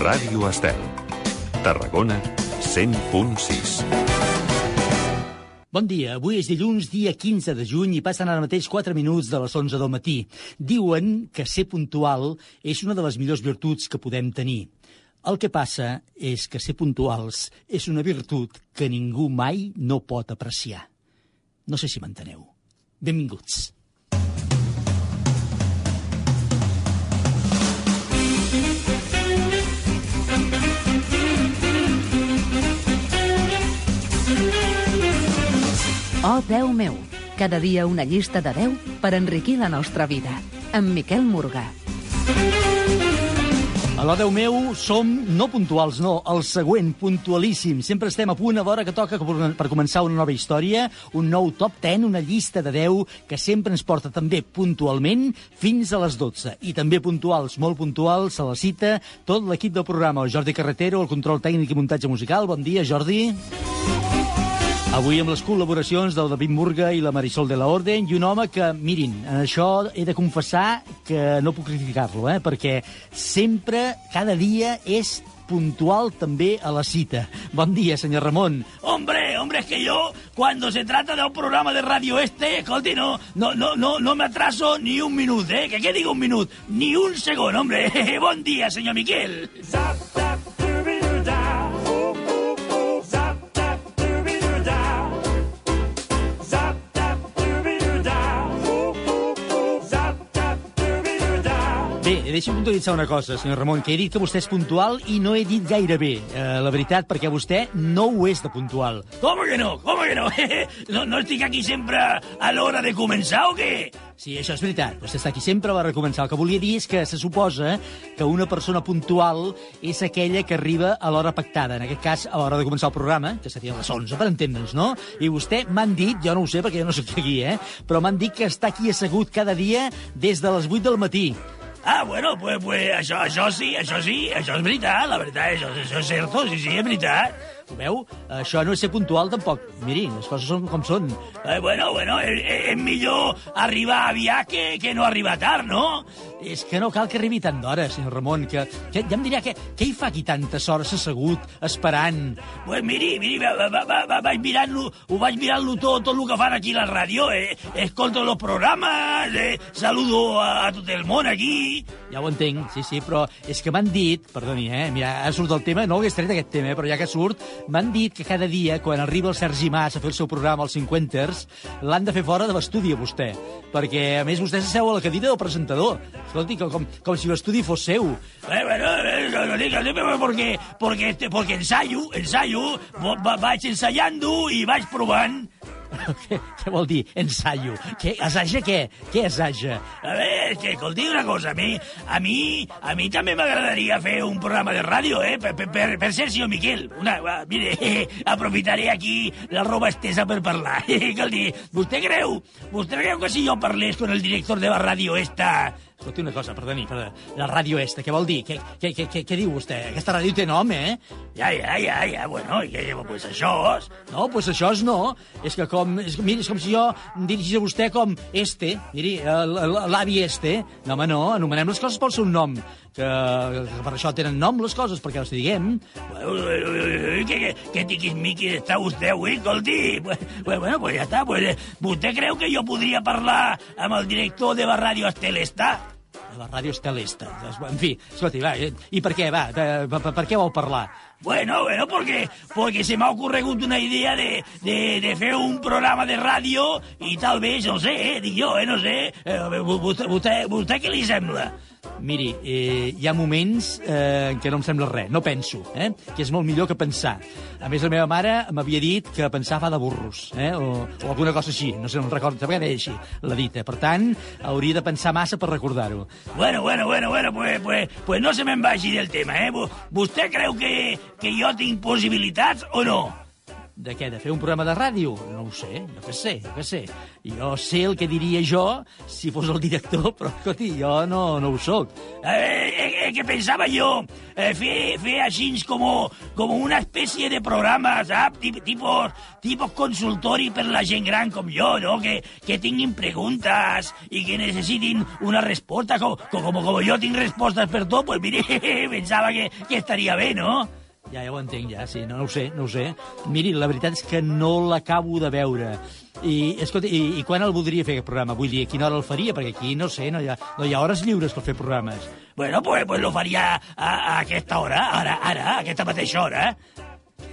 Ràdio Estel. Tarragona 100.6. Bon dia, avui és dilluns, dia 15 de juny, i passen ara mateix 4 minuts de les 11 del matí. Diuen que ser puntual és una de les millors virtuts que podem tenir. El que passa és que ser puntuals és una virtut que ningú mai no pot apreciar. No sé si m'enteneu. Benvinguts. Oh, Déu meu, cada dia una llista de 10 per enriquir la nostra vida. Amb Miquel Morgà. A l'O Déu meu som no puntuals, no, el següent, puntualíssim. Sempre estem a punt a l'hora que toca per començar una nova història, un nou top 10, una llista de 10 que sempre ens porta també puntualment fins a les 12. I també puntuals, molt puntuals, a la cita, tot l'equip del programa, el Jordi Carretero, el control tècnic i muntatge musical. Bon dia, Jordi. Avui amb les col·laboracions del David Murga i la Marisol de la Orden i un home que, mirin, en això he de confessar que no puc criticar-lo, eh? perquè sempre, cada dia, és puntual també a la cita. Bon dia, senyor Ramon. Hombre, hombre, es que yo, cuando se trata de un programa de radio este, escolti, no, no, no, no, no me atraso ni un minut, ¿eh? ¿Que qué digo un minut? Ni un segundo, hombre. bon dia, senyor Miquel. Zap, Bé, deixi'm puntualitzar una cosa, senyor Ramon, que he dit que vostè és puntual i no he dit gaire bé, eh, la veritat, perquè vostè no ho és de puntual. Com que no? Com que no? no, no estic aquí sempre a l'hora de començar o què? Sí, això és veritat. Vostè està aquí sempre a l'hora de començar. El que volia dir és que se suposa que una persona puntual és aquella que arriba a l'hora pactada, en aquest cas a l'hora de començar el programa, que seria les 11, per entendre'ns, no? I vostè m'han dit, jo no ho sé perquè jo no soc aquí, eh? però m'han dit que està aquí assegut cada dia des de les 8 del matí. Ah, bueno, pues, pues això, això sí, això sí, això és veritat, la veritat, això, això és cert, sí, sí, és veritat. Ho veu? Això no és ser puntual, tampoc. Miri, les coses són com són. Eh, bueno, bueno, és, és millor arribar aviat que, que no arribar tard, no? És que no cal que arribi tant d'hora, senyor Ramon, que, que ja em dirà que, què hi fa aquí tantes hores assegut, esperant? Pues miri, miri, va, va, va, va, vaig mirant-lo, ho vaig mirant-lo tot, tot el que fan aquí a la ràdio, eh? Escolto los programes, eh? saludo a, a tot el món aquí. Ja ho entenc, sí, sí, però és que m'han dit, perdoni, eh? Mira, ha surt el tema, no hagués tret aquest tema, eh? però ja que surt, M'han dit que cada dia, quan arriba el Sergi Mas a fer el seu programa als 50ers, l'han de fer fora de l'estudi, a vostè. Perquè, a més, vostè s'asseu a la cadira del presentador. Escolti, com, com si l'estudi fos seu. Eh, bueno, eh, porque, porque, porque ensayo, ensayo, vaig ensayando i vaig provant què, què vol dir, ensaio? Què, assaja què? Què assaja? A veure, que, escolti una cosa, a mi, a mi, a mi també m'agradaria fer un programa de ràdio, eh? Per, per, per ser senyor Miquel. Una, mire, eh, aprofitaré aquí la roba estesa per parlar. Escolti, vostè creu, vostè creu que si jo parlés con el director de la ràdio esta Escolti una cosa, perdoni, perdoni. La ràdio esta, què vol dir? Què, què, què, què, què diu vostè? Aquesta ràdio té nom, eh? Ja, ja, ja, ja, bueno, i què, pues això és... No, pues això és no. És que com, és, miri, és com si jo dirigís a vostè com este, miri, l'avi este. No, home, no, anomenem les coses pel seu nom que, que per això tenen nom les coses, perquè les diguem. Que, que tiquismiqui està vostè avui, escolti. Bueno, pues ja està. Pues, vostè creu que jo podria parlar amb el director de la ràdio Estelesta? La ràdio Estelesta. En fi, escolti, va, eh, i per què, va, per, per, què vol parlar? Bueno, bueno, porque, porque se me ha ocurrido una idea de, de, de fer un programa de ràdio i tal vez, no sé, eh, dic jo, eh, no sé, eh, vostè, vostè, vostè què li sembla? Miri, eh, hi ha moments eh, en què no em sembla res, no penso, eh, que és molt millor que pensar. A més, la meva mare m'havia dit que pensar fa de burros, eh, o, o alguna cosa així, no sé, no recordo, també deia així, la dita. Per tant, hauria de pensar massa per recordar-ho. Bueno, bueno, bueno, bueno, pues, pues, pues no se me'n vagi del tema, eh? Vostè creu que, que jo tinc possibilitats o no? De què? De fer un programa de ràdio? No ho sé, jo què sé, jo què sé. Jo sé el que diria jo si fos el director, però, escolti, jo no, no ho sóc. Eh, eh, eh, que pensava jo eh, fer, fer així com, com una espècie de programa, sap? Tip, tipus, tipus consultori per la gent gran com jo, no? Que, que tinguin preguntes i que necessitin una resposta. Com, com, com jo tinc respostes per tot, pues mire, pensava que, que estaria bé, no? Ja, ja ho entenc, ja, sí, no, no ho sé, no ho sé. Miri, la veritat és que no l'acabo de veure. I, escolta, i, i quan el voldria fer, aquest programa? Vull dir, a quina hora el faria? Perquè aquí, no sé, no hi ha, no hi ha hores lliures per fer programes. Bueno, pues, pues lo faria a, a aquesta hora, ara, ara, a aquesta mateixa hora.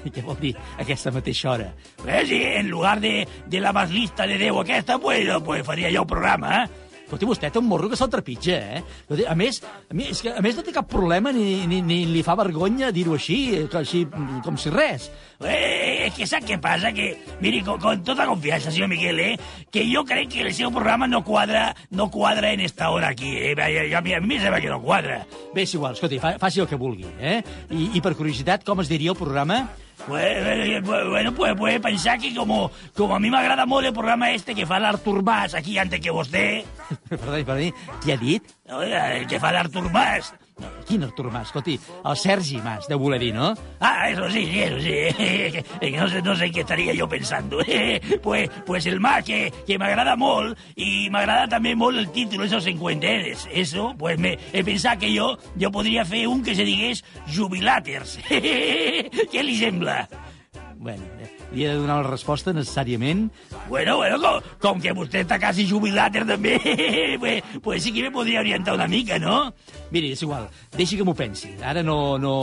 I què vol dir aquesta mateixa hora? Pues en lugar de, de la más lista de Déu aquesta, pues, pues faria jo el programa, eh? Escolti, vostè té un morro que se'l trepitja, eh? Escolti, A més, a mi, és que, a més no té cap problema ni, ni, ni li fa vergonya dir-ho així, eh, així, com si res. Eh, és que sap què passa? Que, miri, con, con tota confiança, senyor Miquel, eh, que jo crec que el seu programa no quadra, no quadra en esta hora aquí, eh? A, mi, a mi em sembla que no quadra. Bé, és igual, escolti, fa, faci el que vulgui, eh? I, I per curiositat, com es diria el programa? Bueno, bueno, pues puede pensar que como, como a mí me agrada molt el programa este que fa l'Artur Mas aquí antes que vostè... Perdoni, perdoni, qui ha dit? El que fa l'Artur Mas. Quin Artur Mas? Escolti, el Sergi Mas, deu voler dir, no? Ah, eso sí, eso sí. No sé, no sé qué estaría yo pensando. Pues, pues el Mas, que, que m'agrada molt, i m'agrada també molt el títol, esos cincuentenes. Eso, pues me, he pensat que jo, jo podria fer un que se digués Jubilaters. Què li sembla? Bueno, li he de donar la resposta necessàriament. Bueno, bueno, com, com que vostè està quasi jubilater també, pues, pues sí que me podria orientar una mica, no? Miri, és igual, deixi que m'ho pensi. Ara no, no...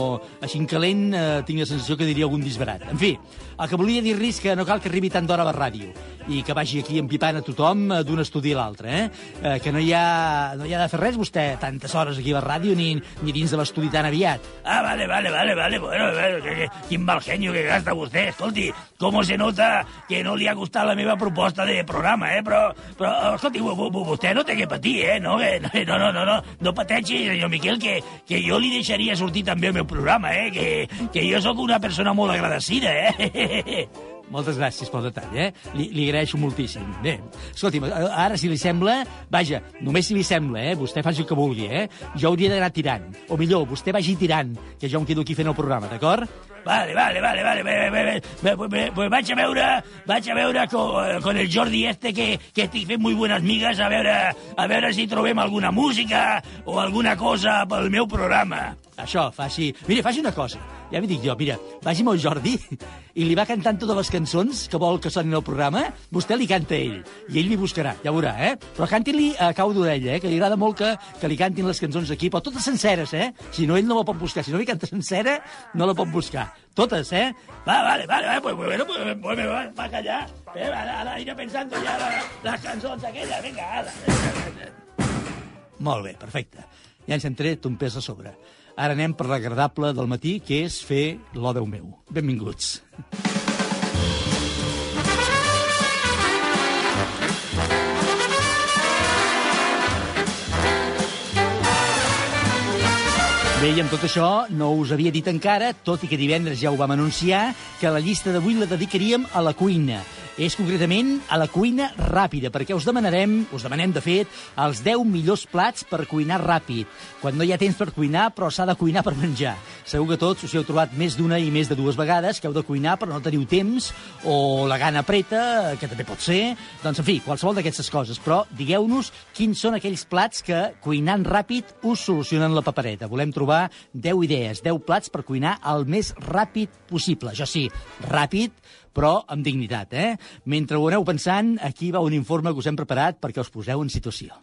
Així en calent eh, tinc la sensació que diria algun disbarat. En fi, el que volia dir-li és que no cal que arribi tant d'hora a la ràdio i que vagi aquí empipant a tothom eh, d'un estudi a l'altre, eh? eh? Que no hi, ha, no hi ha de fer res, vostè, tantes hores aquí a la ràdio ni, ni dins de l'estudi tan aviat. Ah, vale, vale, vale, vale. Bueno, bueno que, que, quin mal genio que gasta vostè. Escolti, com se nota que no li ha gustat la meva proposta de programa, eh? Però, però escolti, vostè no té que patir, eh? No, no, no, no, no, no pateixi, senyor Miquel, que, que jo li deixaria sortir també el meu programa, eh? Que, que jo sóc una persona molt agradecida, eh? Moltes gràcies pel detall, eh? Li, li agraeixo moltíssim. Bé, escolti'm, ara, si li sembla, vaja, només si li sembla, eh? Vostè faci el que vulgui, eh? Jo hauria d'anar tirant. O millor, vostè vagi tirant, que jo em quedo aquí fent el programa, d'acord? Vale, vale, vale, vale. Bé, bé, bé, bé, pues vaig a veure, vaig a veure con, con el Jordi este que, que estic fent molt bones migues a veure, a veure si trobem alguna música o alguna cosa pel meu programa. Això, faci... Mira, faci una cosa. Ja m'hi dic jo, mira, vagi amb el Jordi i li va cantant totes les cançons que vol que sonin al programa, vostè li canta a ell, i ell li buscarà, ja veurà, eh? Però canti-li a cau d'orella, eh? Que li agrada molt que, que li cantin les cançons aquí, però totes senceres, eh? Si no, ell no la pot buscar. Si no li canta sencera, no la pot buscar. Totes, eh? Va, vale, vale, vale, pues, bueno, pues, pues me va, va a callar. Eh, ara, ara iré pensando ya la, las cançons aquelles, vinga, ara. Molt bé, perfecte. Ja ens hem tret un pes a sobre. Ara anem per l'agradable del matí, que és fer l'O Déu meu. Benvinguts. Bé, i amb tot això no us havia dit encara, tot i que divendres ja ho vam anunciar, que la llista d'avui la dedicaríem a la cuina és concretament a la cuina ràpida, perquè us demanarem, us demanem, de fet, els 10 millors plats per cuinar ràpid, quan no hi ha temps per cuinar, però s'ha de cuinar per menjar. Segur que tots us hi heu trobat més d'una i més de dues vegades que heu de cuinar però no teniu temps, o la gana preta, que també pot ser, doncs, en fi, qualsevol d'aquestes coses. Però digueu-nos quins són aquells plats que, cuinant ràpid, us solucionen la papereta. Volem trobar 10 idees, 10 plats per cuinar el més ràpid possible. Jo sí, ràpid, però amb dignitat, eh? Mentre ho aneu pensant, aquí va un informe que us hem preparat perquè us poseu en situació.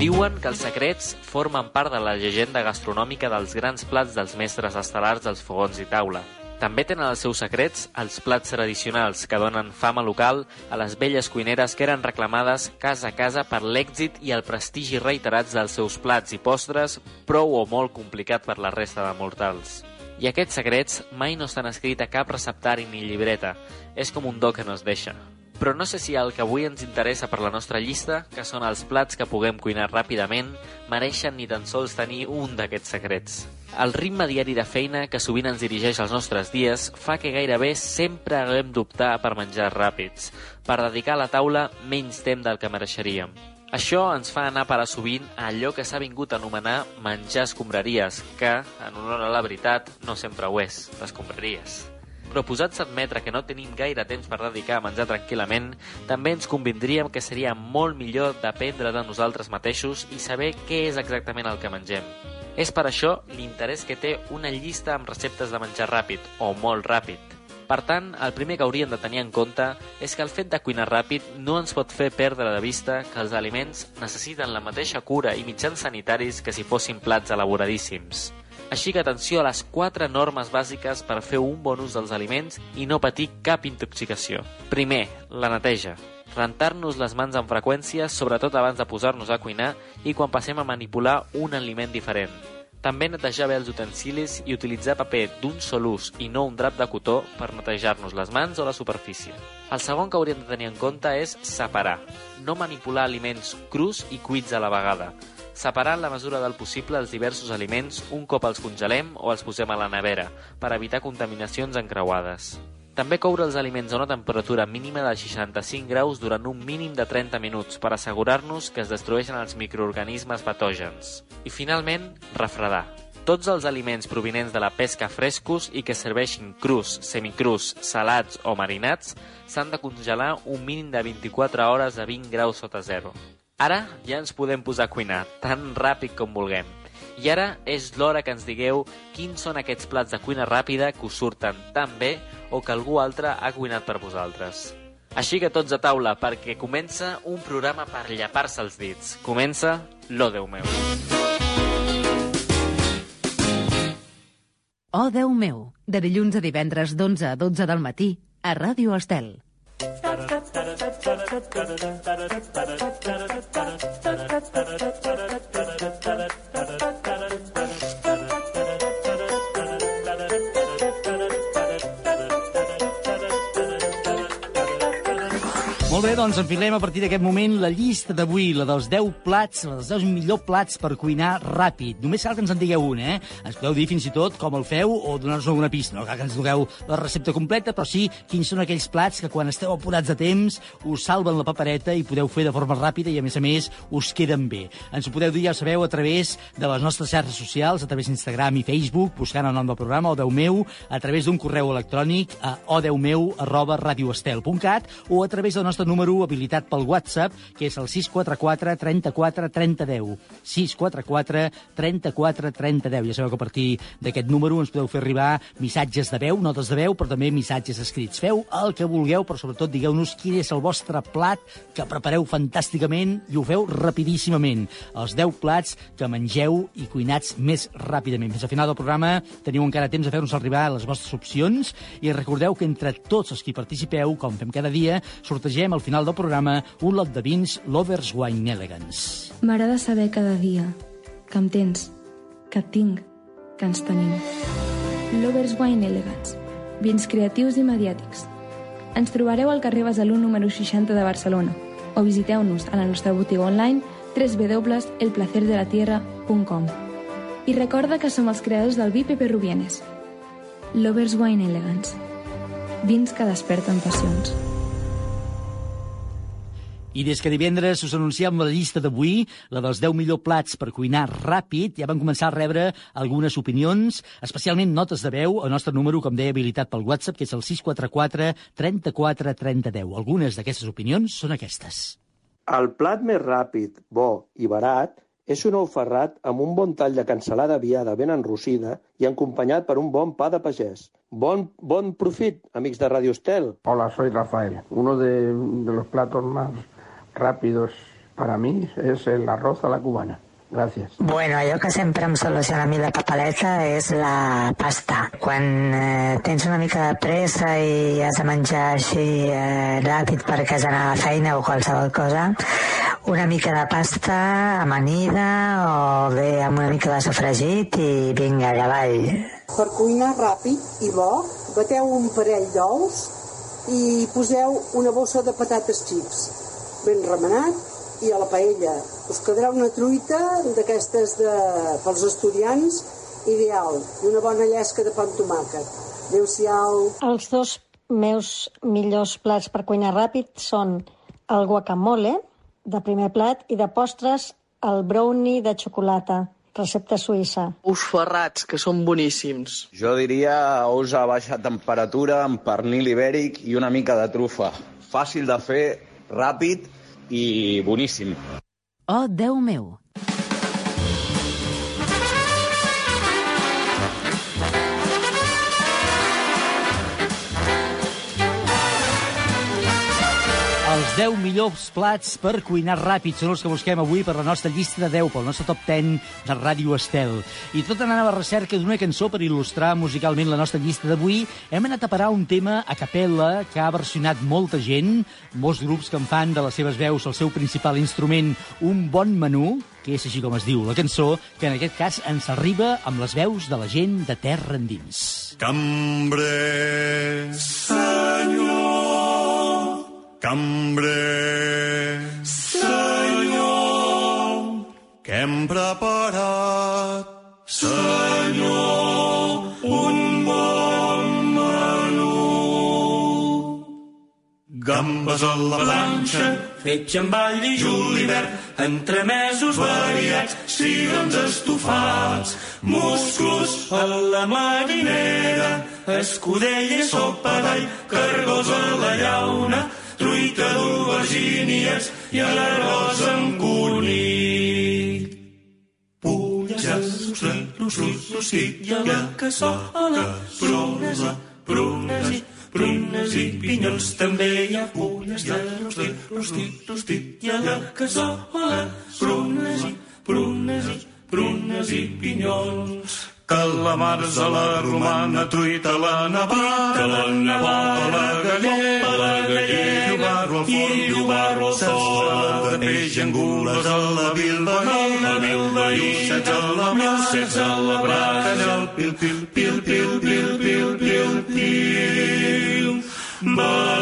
Diuen que els secrets formen part de la llegenda gastronòmica dels grans plats dels mestres estel·lars dels fogons i taula. També tenen els seus secrets els plats tradicionals que donen fama local a les velles cuineres que eren reclamades casa a casa per l'èxit i el prestigi reiterats dels seus plats i postres, prou o molt complicat per la resta de mortals. I aquests secrets mai no estan escrits a cap receptari ni llibreta. És com un do que no es deixa. Però no sé si el que avui ens interessa per la nostra llista, que són els plats que puguem cuinar ràpidament, mereixen ni tan sols tenir un d'aquests secrets. El ritme diari de feina que sovint ens dirigeix als nostres dies fa que gairebé sempre haguem d'optar per menjar ràpids, per dedicar a la taula menys temps del que mereixeríem. Això ens fa anar parar sovint a allò que s'ha vingut a anomenar menjar escombraries, que, en honor a la veritat, no sempre ho és, escombraries però posats a admetre que no tenim gaire temps per dedicar a menjar tranquil·lament, també ens convindríem que seria molt millor dependre de nosaltres mateixos i saber què és exactament el que mengem. És per això l'interès que té una llista amb receptes de menjar ràpid, o molt ràpid. Per tant, el primer que hauríem de tenir en compte és que el fet de cuinar ràpid no ens pot fer perdre de vista que els aliments necessiten la mateixa cura i mitjans sanitaris que si fossin plats elaboradíssims. Així que atenció a les quatre normes bàsiques per fer un bon ús dels aliments i no patir cap intoxicació. Primer, la neteja. Rentar-nos les mans amb freqüència, sobretot abans de posar-nos a cuinar i quan passem a manipular un aliment diferent. També netejar bé els utensilis i utilitzar paper d'un sol ús i no un drap de cotó per netejar-nos les mans o la superfície. El segon que hauríem de tenir en compte és separar. No manipular aliments crus i cuits a la vegada separar en la mesura del possible els diversos aliments un cop els congelem o els posem a la nevera, per evitar contaminacions encreuades. També coure els aliments a una temperatura mínima de 65 graus durant un mínim de 30 minuts per assegurar-nos que es destrueixen els microorganismes patògens. I finalment, refredar. Tots els aliments provinents de la pesca frescos i que serveixin crus, semicrus, salats o marinats s'han de congelar un mínim de 24 hores a 20 graus sota zero. Ara ja ens podem posar a cuinar, tan ràpid com vulguem. I ara és l'hora que ens digueu quins són aquests plats de cuina ràpida que us surten tan bé o que algú altre ha cuinat per vosaltres. Així que tots a taula, perquè comença un programa per llapar-se els dits. Comença l'O Déu meu. Oh, Déu meu, de dilluns a divendres d'11 a 12 del matí a Ràdio Estel. Molt bé, doncs enfilem a partir d'aquest moment la llista d'avui, la dels 10 plats, la dels 10 millors plats per cuinar ràpid. Només cal que ens en digueu un, eh? Ens podeu dir fins i tot com el feu o donar-nos alguna pista. No cal que ens dogueu la recepta completa, però sí quins són aquells plats que quan esteu apurats de temps us salven la papereta i podeu fer de forma ràpida i, a més a més, us queden bé. Ens ho podeu dir, ja ho sabeu, a través de les nostres xarxes socials, a través d'Instagram i Facebook, buscant el nom del programa, o Déu meu, a través d'un correu electrònic a odeumeu arroba radioestel.cat o a través del nostre número habilitat pel WhatsApp, que és el 644 34 30 10. 644 34 30 10. Ja sabeu que a partir d'aquest número ens podeu fer arribar missatges de veu, notes de veu, però també missatges escrits. Feu el que vulgueu, però sobretot digueu-nos quin és el vostre plat que prepareu fantàsticament i ho feu rapidíssimament. Els 10 plats que mengeu i cuinats més ràpidament. Fins al final del programa teniu encara temps de fer-nos arribar les vostres opcions i recordeu que entre tots els que participeu, com fem cada dia, sortegem sortejarem al final del programa un lot de vins Lovers Wine Elegance. M'agrada saber cada dia que em tens, que et tinc, que ens tenim. Lovers Wine Elegance. Vins creatius i mediàtics. Ens trobareu al carrer Besalú número 60 de Barcelona o visiteu-nos a la nostra botiga online www.elplacerdelatierra.com I recorda que som els creadors del vi Pepe Rubienes. Lovers Wine Elegance. Vins que desperten passions. I des que divendres us anunciem la llista d'avui, la dels 10 millor plats per cuinar ràpid, ja van començar a rebre algunes opinions, especialment notes de veu, el nostre número, com deia, habilitat pel WhatsApp, que és el 644 34 30 10. Algunes d'aquestes opinions són aquestes. El plat més ràpid, bo i barat és un ou ferrat amb un bon tall de cansalada viada ben enrossida i acompanyat per un bon pa de pagès. Bon, bon profit, amics de Radio Estel. Hola, soy Rafael. Uno de, de los platos más rápidos para mí es el arroz a la cubana. Gràcies. Bueno, allò que sempre em soluciona a mi la papaleta és la pasta. Quan eh, tens una mica de pressa i has de menjar així eh, ràpid perquè has d'anar a la feina o qualsevol cosa, una mica de pasta amanida o bé amb una mica de sofregit i vinga, avall. Per cuinar ràpid i bo, bateu un parell d'ous i poseu una bossa de patates xips ben remenat i a la paella. Us quedarà una truita d'aquestes de... pels estudiants ideal i una bona llesca de pa amb tomàquet. Adéu-siau. Els dos meus millors plats per cuinar ràpid són el guacamole, de primer plat, i de postres el brownie de xocolata, recepta suïssa. Ous ferrats, que són boníssims. Jo diria ous a baixa temperatura amb pernil ibèric i una mica de trufa. Fàcil de fer, ràpid i boníssim. Oh, Déu meu! 10 millors plats per cuinar ràpid són els que busquem avui per la nostra llista de 10, pel nostre top 10 de Ràdio Estel. I tot anant a la recerca d'una cançó per il·lustrar musicalment la nostra llista d'avui, hem anat a parar un tema a capella que ha versionat molta gent, molts grups que en fan de les seves veus el seu principal instrument un bon menú, que és així com es diu la cançó, que en aquest cas ens arriba amb les veus de la gent de terra endins. Cambrer, senyor, cambrer, senyor, que hem preparat, senyor, un bon menú. Gambes a la planxa, fetge amb all i julivert, entremesos variats, cigrons estofats, musclos a la marinera, escudella i sopa d'all, cargos a la llauna, truita d'aubergínies i arròs amb conill. Rostit, rostit, i a la cassola, prunes, prunes i prunes i pinyons. També hi ha fulles de rostit, rostit, rostit, i a la cassola, prunes i prunes i prunes i pinyons. Calamars a la romana, truita la navara, la navara, a la gallega, a la gallega, llobarro al i llobarro al forn, forn, de peix angules a la bilba, a la bilba i llucets a la mà, llucets a la brasa, canyal, pil, pil, pil, pil, pil, pil, pil, pil, bacallà,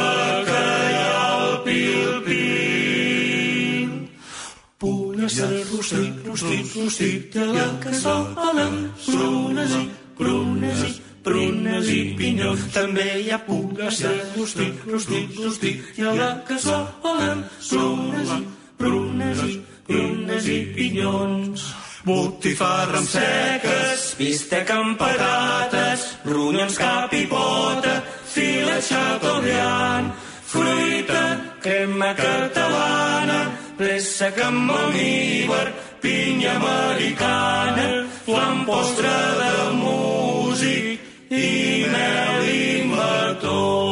De rostit, rostit, rostit, i a la cassola, prunes i prunes i prunes i pinyons. També hi ha pulles de rostit, rostit, rostit, i a la cassola, prunes i prunes i prunes i pinyons. botifarra amb seques, bistec amb patates, ronyons cap i pota, filet chateaubriand, fruita, crema catalana, préssec amb almíbar, pinya americana, flam postre de músic i mel i mató.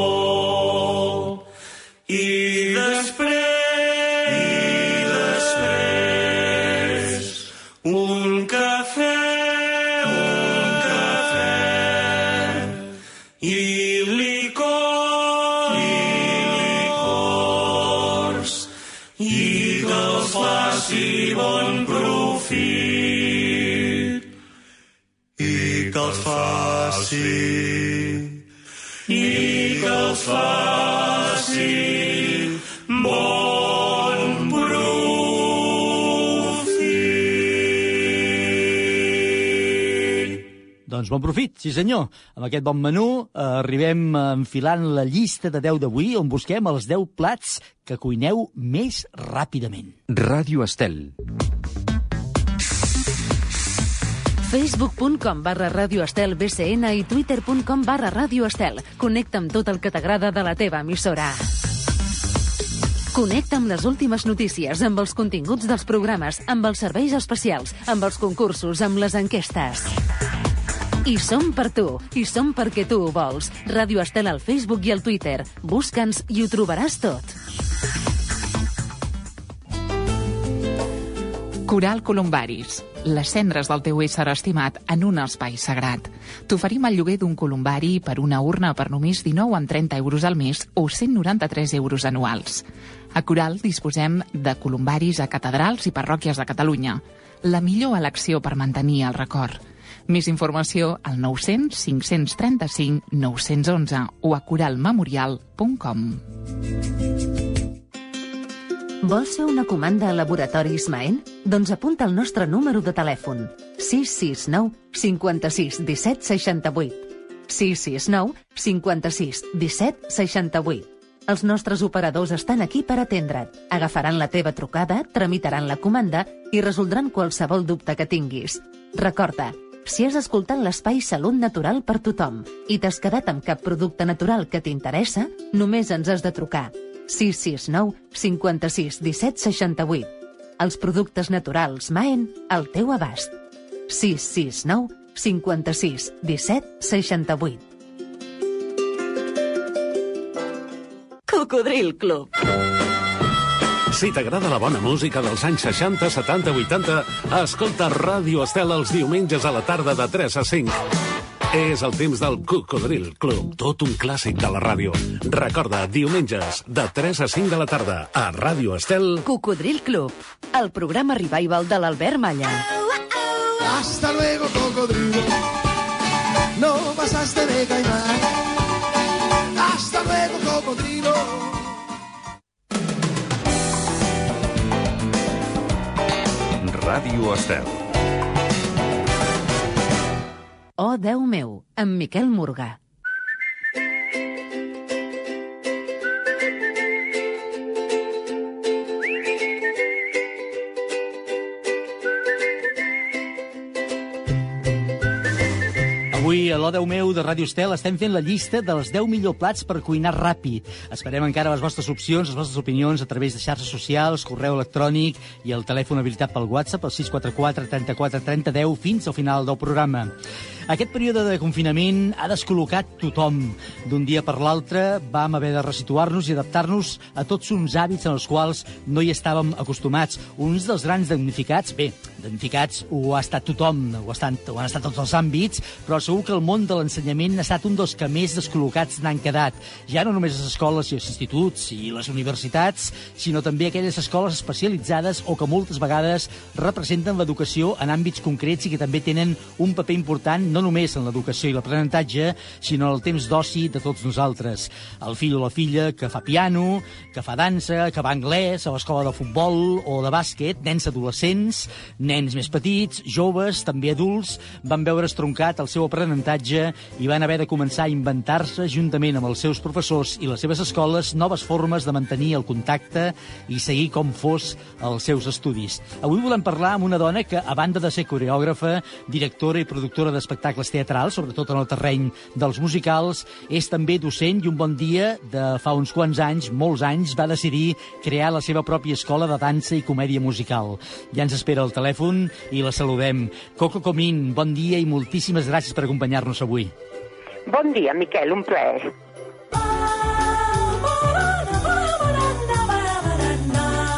Doncs bon profit, sí senyor. Amb aquest bon menú eh, arribem enfilant la llista de 10 d'avui on busquem els 10 plats que cuineu més ràpidament. Ràdio Estel. facebook.com barra Radio Estel BCN i twitter.com barra Radio Estel. Connecta amb tot el que t'agrada de la teva emissora. Connecta amb les últimes notícies, amb els continguts dels programes, amb els serveis especials, amb els concursos, amb les enquestes. I som per tu, i som perquè tu ho vols. Ràdio Estel al Facebook i al Twitter. Busca'ns i ho trobaràs tot. Coral Columbaris, les cendres del teu ésser estimat en un espai sagrat. T'oferim el lloguer d'un columbari per una urna per només 19 amb 30 euros al mes o 193 euros anuals. A Coral disposem de columbaris a catedrals i parròquies de Catalunya. La millor elecció per mantenir el record. Més informació al 900 535 911 o a coralmemorial.com. Vols fer una comanda a Laboratoris Maen? Doncs apunta el nostre número de telèfon 669 56 17 68 669 56 17 68 els nostres operadors estan aquí per atendre't. Agafaran la teva trucada, tramitaran la comanda i resoldran qualsevol dubte que tinguis. Recorda, si has escoltat l'espai Salut Natural per tothom i t'has quedat amb cap producte natural que t'interessa, només ens has de trucar. 669 56 17 68. Els productes naturals Maen al teu abast. 669 56 17 68. Cocodril Club. Si t'agrada la bona música dels anys 60, 70, 80, escolta Ràdio Estel els diumenges a la tarda de 3 a 5. És el temps del Cocodril Club, tot un clàssic de la ràdio. Recorda, diumenges, de 3 a 5 de la tarda, a Ràdio Estel... Cocodril Club, el programa revival de l'Albert Malla. Hasta luego, cocodrilo. No pasaste de caimán. Hasta luego, cocodrilo. Ràdio Estel. Oh, Déu meu, amb Miquel Morgà. Avui, a l'O10 meu de Ràdio Estel, estem fent la llista dels 10 millor plats per cuinar ràpid. Esperem encara les vostres opcions, les vostres opinions a través de xarxes socials, correu electrònic i el telèfon habilitat pel WhatsApp, el 644 34 30 10, fins al final del programa. Aquest període de confinament ha descol·locat tothom. D'un dia per l'altre vam haver de resituar-nos i adaptar-nos a tots uns hàbits en els quals no hi estàvem acostumats. Uns dels grans damnificats, bé, damnificats ho ha estat tothom, ho, estan, ho han estat tots els àmbits, però segur que el món de l'ensenyament ha estat un dels que més descol·locats n'han quedat. Ja no només les escoles i els instituts i les universitats, sinó també aquelles escoles especialitzades o que moltes vegades representen l'educació en àmbits concrets i que també tenen un paper important no només en l'educació i l'aprenentatge, sinó en el temps d'oci de tots nosaltres. El fill o la filla que fa piano, que fa dansa, que va anglès, a l'escola de futbol o de bàsquet, nens adolescents, nens més petits, joves, també adults, van veure estroncat el seu aprenentatge i van haver de començar a inventar-se, juntament amb els seus professors i les seves escoles, noves formes de mantenir el contacte i seguir com fos els seus estudis. Avui volem parlar amb una dona que, a banda de ser coreògrafa, directora i productora d'espectacles teatrals, sobretot en el terreny dels musicals, és també docent i un bon dia de fa uns quants anys, molts anys, va decidir crear la seva pròpia escola de dansa i comèdia musical. Ja ens espera al telèfon i la saludem. Coco Comín, bon dia i moltíssimes gràcies per acompanyar-nos avui. Bon dia, Miquel, un plaer.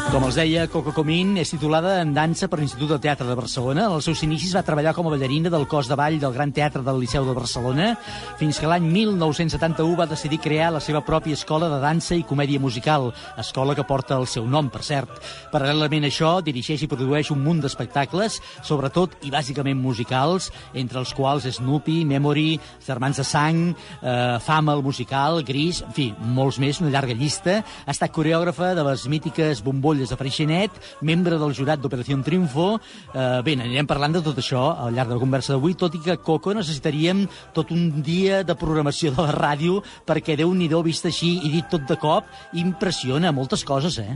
Com els deia, Coco Comín és titulada en dansa per l'Institut de Teatre de Barcelona. En els seus inicis va treballar com a ballarina del cos de ball del Gran Teatre del Liceu de Barcelona, fins que l'any 1971 va decidir crear la seva pròpia escola de dansa i comèdia musical, escola que porta el seu nom, per cert. Paral·lelament a això, dirigeix i produeix un munt d'espectacles, sobretot i bàsicament musicals, entre els quals Snoopy, Memory, Germans de Sang, eh, Fama, el musical, Gris, en fi, molts més, una llarga llista. Ha estat coreògrafa de les mítiques bombolles de Freixenet, membre del jurat d'Operació Triunfo. Eh, bé, anirem parlant de tot això al llarg de la conversa d'avui, tot i que, Coco, necessitaríem tot un dia de programació de la ràdio perquè Déu-n'hi-do, vist així i dit tot de cop, impressiona moltes coses, eh?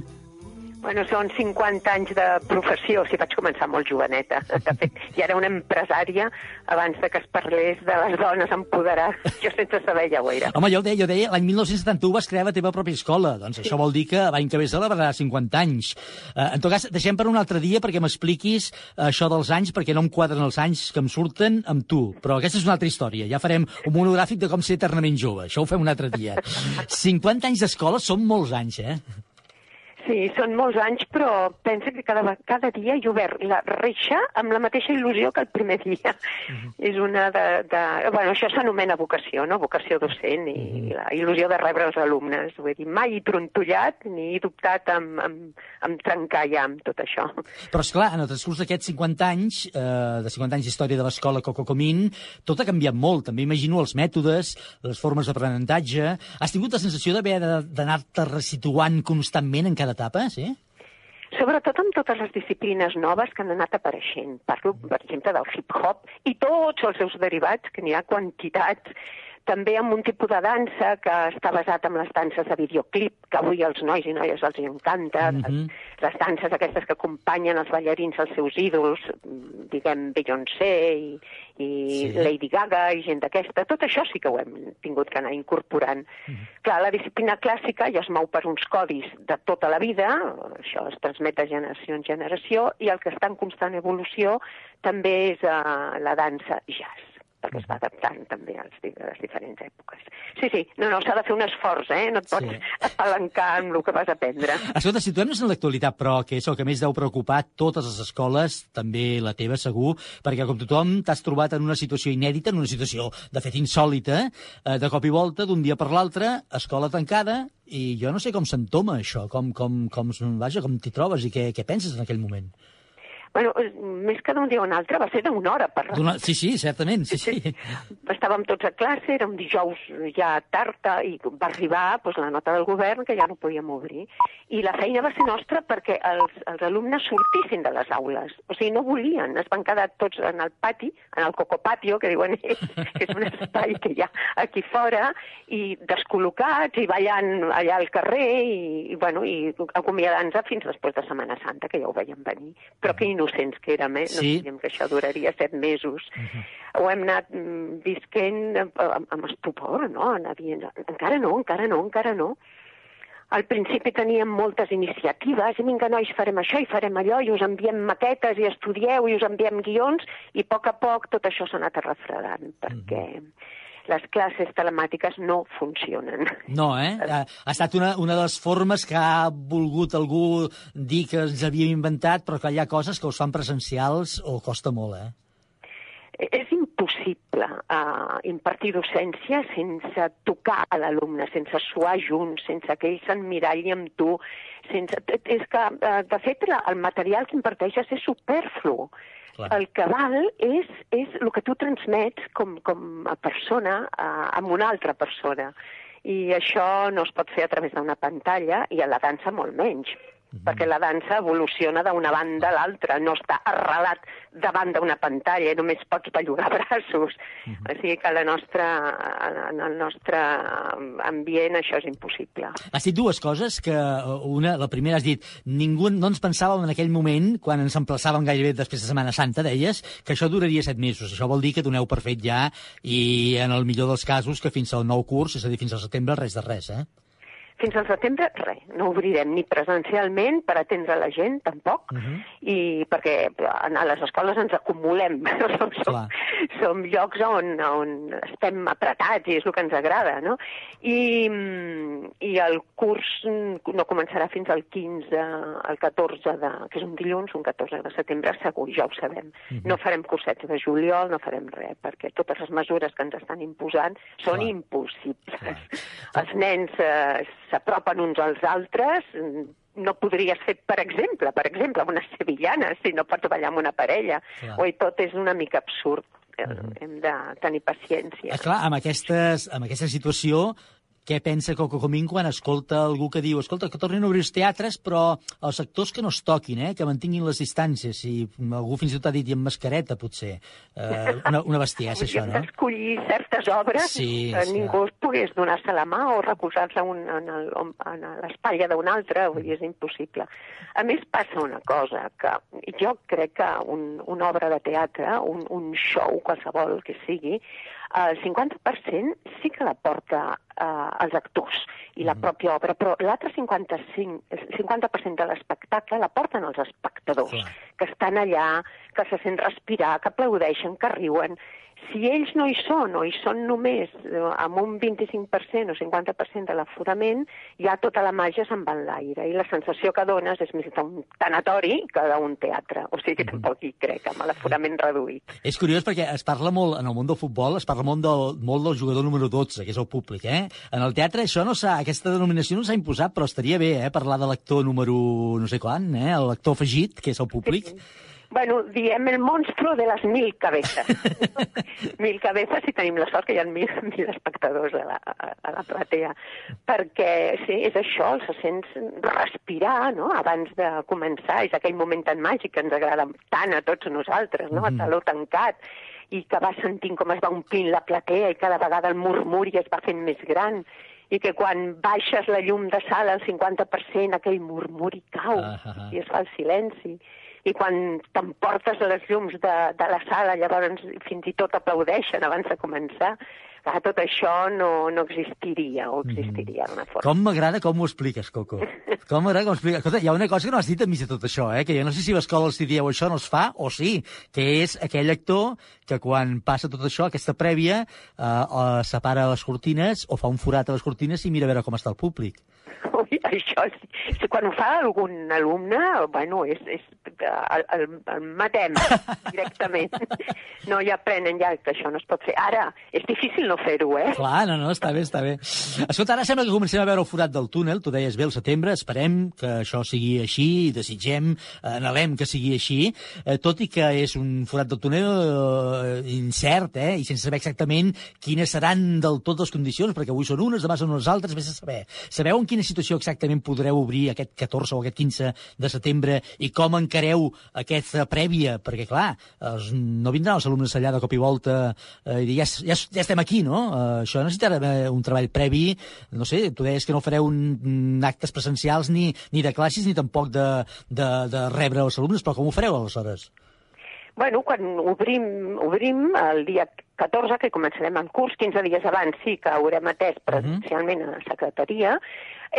Bueno, són 50 anys de professió, si vaig començar molt joveneta. De fet, ja era una empresària abans de que es parlés de les dones empoderar. Jo sense saber ja ho era. Home, jo ho deia, jo deia, l'any 1971 vas crear la teva pròpia escola. Doncs sí. això vol dir que l'any que ve celebrarà 50 anys. Uh, en tot cas, deixem per un altre dia perquè m'expliquis això dels anys, perquè no em quadren els anys que em surten amb tu. Però aquesta és una altra història. Ja farem un monogràfic de com ser eternament jove. Això ho fem un altre dia. 50 anys d'escola són molts anys, eh? Sí, són molts anys, però pensa que cada, cada dia he obert la reixa amb la mateixa il·lusió que el primer dia. És una de, de... Bueno, això s'anomena vocació, no? Vocació docent i la il·lusió de rebre els alumnes. Vull dir, mai he trontollat ni he dubtat amb, amb, amb trencar ja amb tot això. Però, és clar, en el transcurs d'aquests 50 anys, eh, de 50 anys d'història de l'escola Coco Comín, tot ha canviat molt. També imagino els mètodes, les formes d'aprenentatge. Has tingut la sensació d'haver d'anar-te resituant constantment en cada etapa, sí? Sobretot amb totes les disciplines noves que han anat apareixent. Parlo, per exemple, del hip-hop i tots els seus derivats, que n'hi ha quantitats. També amb un tipus de dansa que està basat en les danses de videoclip, que avui als nois i noies els encanta, mm -hmm. les danses aquestes que acompanyen els ballarins als seus ídols, mm, diguem Beyoncé i, i Sí. Lady Gaga i gent d'aquesta. Tot això sí que ho hem tingut que anar incorporant. Clar, la disciplina clàssica ja es mou per uns codis de tota la vida, això es transmet de generació en generació, i el que està en constant evolució també és uh, la dansa jazz perquè es va adaptant també als, a les diferents èpoques. Sí, sí, no, no, s'ha de fer un esforç, eh? No et pots Sí. apalancar amb el que vas aprendre. Escolta, situem-nos en l'actualitat, però, que és el que més deu preocupar totes les escoles, també la teva, segur, perquè, com tothom, t'has trobat en una situació inèdita, en una situació, de fet, insòlita, eh, de cop i volta, d'un dia per l'altre, escola tancada, i jo no sé com s'entoma això, com, com, com, vaja, com t'hi trobes i què, què penses en aquell moment. Bueno, eh, més que d'un dia o un altre, va ser d'una hora per D'una- Sí, sí, certament, sí, sí. estàvem tots a classe, era un dijous ja tard i va arribar doncs, la nota del govern que ja no podíem obrir. I la feina va ser nostra perquè els, els alumnes sortissin de les aules. O sigui, no volien, es van quedar tots en el pati, en el cocopatio, que diuen ells, que és un espai que hi ha aquí fora, i descol·locats i ballant allà al carrer i, i, bueno, i acomiadant-se fins després de Setmana Santa, que ja ho veiem venir. Però que innocents que érem, eh? No Sí. sabíem que això duraria set mesos. Ho hem anat mm, visquent amb, amb, amb estupor, no? Anar dient, encara no, encara no, encara no. Al principi teníem moltes iniciatives, i vinga, nois, farem això i farem allò, i us enviem maquetes i estudieu i us enviem guions, i a poc a poc tot això s'ha anat refredant, perquè les classes telemàtiques no funcionen. No, eh? Ha, ha estat una, una de les formes que ha volgut algú dir que ens havíem inventat, però que hi ha coses que us fan presencials o costa molt, eh? És impossible uh, impartir docència sense tocar a l'alumne, sense suar junts, sense que ell s'emmiralli amb tu. Sense... És que, uh, de fet, la, el material que imparteixes és superflu. Clar. El que val és, és el que tu transmets com, com a persona uh, amb una altra persona. I això no es pot fer a través d'una pantalla i a la dansa molt menys perquè la dansa evoluciona d'una banda a l'altra, no està arrelat davant d'una pantalla i només pots bellugar braços. O sigui que la nostra, en el nostre ambient això és impossible. Has dit dues coses, que eh, una, la primera has dit, ningú no ens pensàvem en aquell moment, quan ens emplaçàvem gairebé després de Setmana Santa, deies, que això duraria set mesos. Això vol dir que doneu per fet ja, i en el millor dels casos, que fins al nou curs, és a dir, fins al setembre, res de res, eh? Fins al setembre, res. No obrirem ni presencialment per atendre la gent, tampoc, Uh -huh. i perquè en- a les escoles ens acumulem. som, som, som llocs on, on estem apretats i és el que ens agrada, no? I, mm, i el curs mm, no començarà fins al 15, al 14, de, que és un dilluns, un 14 de setembre, segur, ja ho sabem. Mhm. No farem cursets de juliol, no farem res, perquè totes les mesures que ens estan imposant són Clar. impossibles. Els nens eh, s'apropen uns als altres, no podries fer, per exemple, per exemple, unes sevillanes, si no pots ballar amb una parella. Clar. Oi, tot és una mica absurd. Eh, Hem de tenir paciència. Eh, clar, amb, aquestes, amb aquesta situació, què pensa Coco Comín quan escolta algú que diu escolta, que tornin a obrir els teatres, però els sectors que no es toquin, eh, que mantinguin les distàncies, i algú fins i tot ha dit i amb mascareta, potser. Eh, una, una bestiesa, això, no? d'escollir certes obres Sí, que sí. ningú pogués donar-se la mà o recolzar-se en el- en l'espatlla d'un altre, vull dir, és impossible. A més, passa una cosa, que jo crec que un, una obra de teatre, un, un show, qualsevol que sigui, el 50% sí que la porta eh, els actors i la pròpia obra, però l'altre 55, el 50% de l'espectacle la porten els espectadors, que estan allà, que se sent respirar, que aplaudeixen, que riuen. Si ells no hi són, o hi són només eh, amb un 25% o 50% de l'aforament, ja tota la màgia se'n va en l'aire, i la sensació que dones és més d'un tanatori que d'un teatre. O sigui que tampoc hi crec, amb l'aforament reduït. És curiós perquè es parla molt, en el món del futbol, es parla molt del, molt del jugador número 12, que és el públic, eh? En el teatre això no s'ha, aquesta denominació no s'ha imposat, però estaria bé, eh? Parlar de l'actor número no sé quan, eh? L'actor afegit, que és el públic. Bueno, diem el monstro de les mil cabezas. mil cabezas i tenim la sort que hi ha mil, mil espectadors a la, a, a la platea. Perquè, sí, és això, els sents respirar, no?, abans de començar. És aquell moment tan màgic que ens agrada tant a tots nosaltres, no?, a taló tancat i que vas sentint com es va omplint la platea i cada vegada el murmuri es va fent més gran i que quan baixes la llum de sala al 50% aquell murmuri cau Ah, ah, ah. i es fa el silenci i quan t'emportes les llums de, de la sala llavors fins i tot aplaudeixen abans de començar clar, tot això no, no existiria o existiria d'una forma. Com m'agrada com ho expliques, Coco. Com m'agrada com ho expliques. Escolta, hi ha una cosa que no has dit enmig de tot això, eh? que jo no sé si a l'escola els dieu això no es fa, o sí, que és aquell actor que quan passa tot això, aquesta prèvia, eh, eh, separa les cortines o fa un forat a les cortines i mira a veure com està el públic. Ui, això sí. Si quan ho fa algun alumne, bueno, és, és el, el, el matem directament. No, ja aprenen ja que això no es pot fer. Ara, és difícil no fer-ho, eh? Clar, no, no, està bé, està bé. Escolta, ara sembla que comencem a veure el forat del túnel, tu deies bé el setembre, esperem que això sigui així, desitgem, eh, anhelem que sigui així, eh, tot i que és un forat del túnel eh, incert, eh, i sense saber exactament quines seran del tot les condicions, perquè avui són unes, demà són unes altres, vés a saber. Sabeu en quina situació exactament podreu obrir aquest 14 o aquest 15 de setembre i com encareu aquesta prèvia? Perquè, clar, els, no vindran els alumnes allà de cop i volta eh, i dir, ja, ja, ja estem aquí, no? Eh, això necessitarà eh, un treball previ, no sé, tu deies que no fareu un, un actes presencials ni, ni de classes ni tampoc de, de, de rebre els alumnes, però com ho fareu aleshores? Bueno, quan obrim, obrim el dia 14, que començarem el curs, 15 dies abans sí que haurem atès presencialment a la secretaria,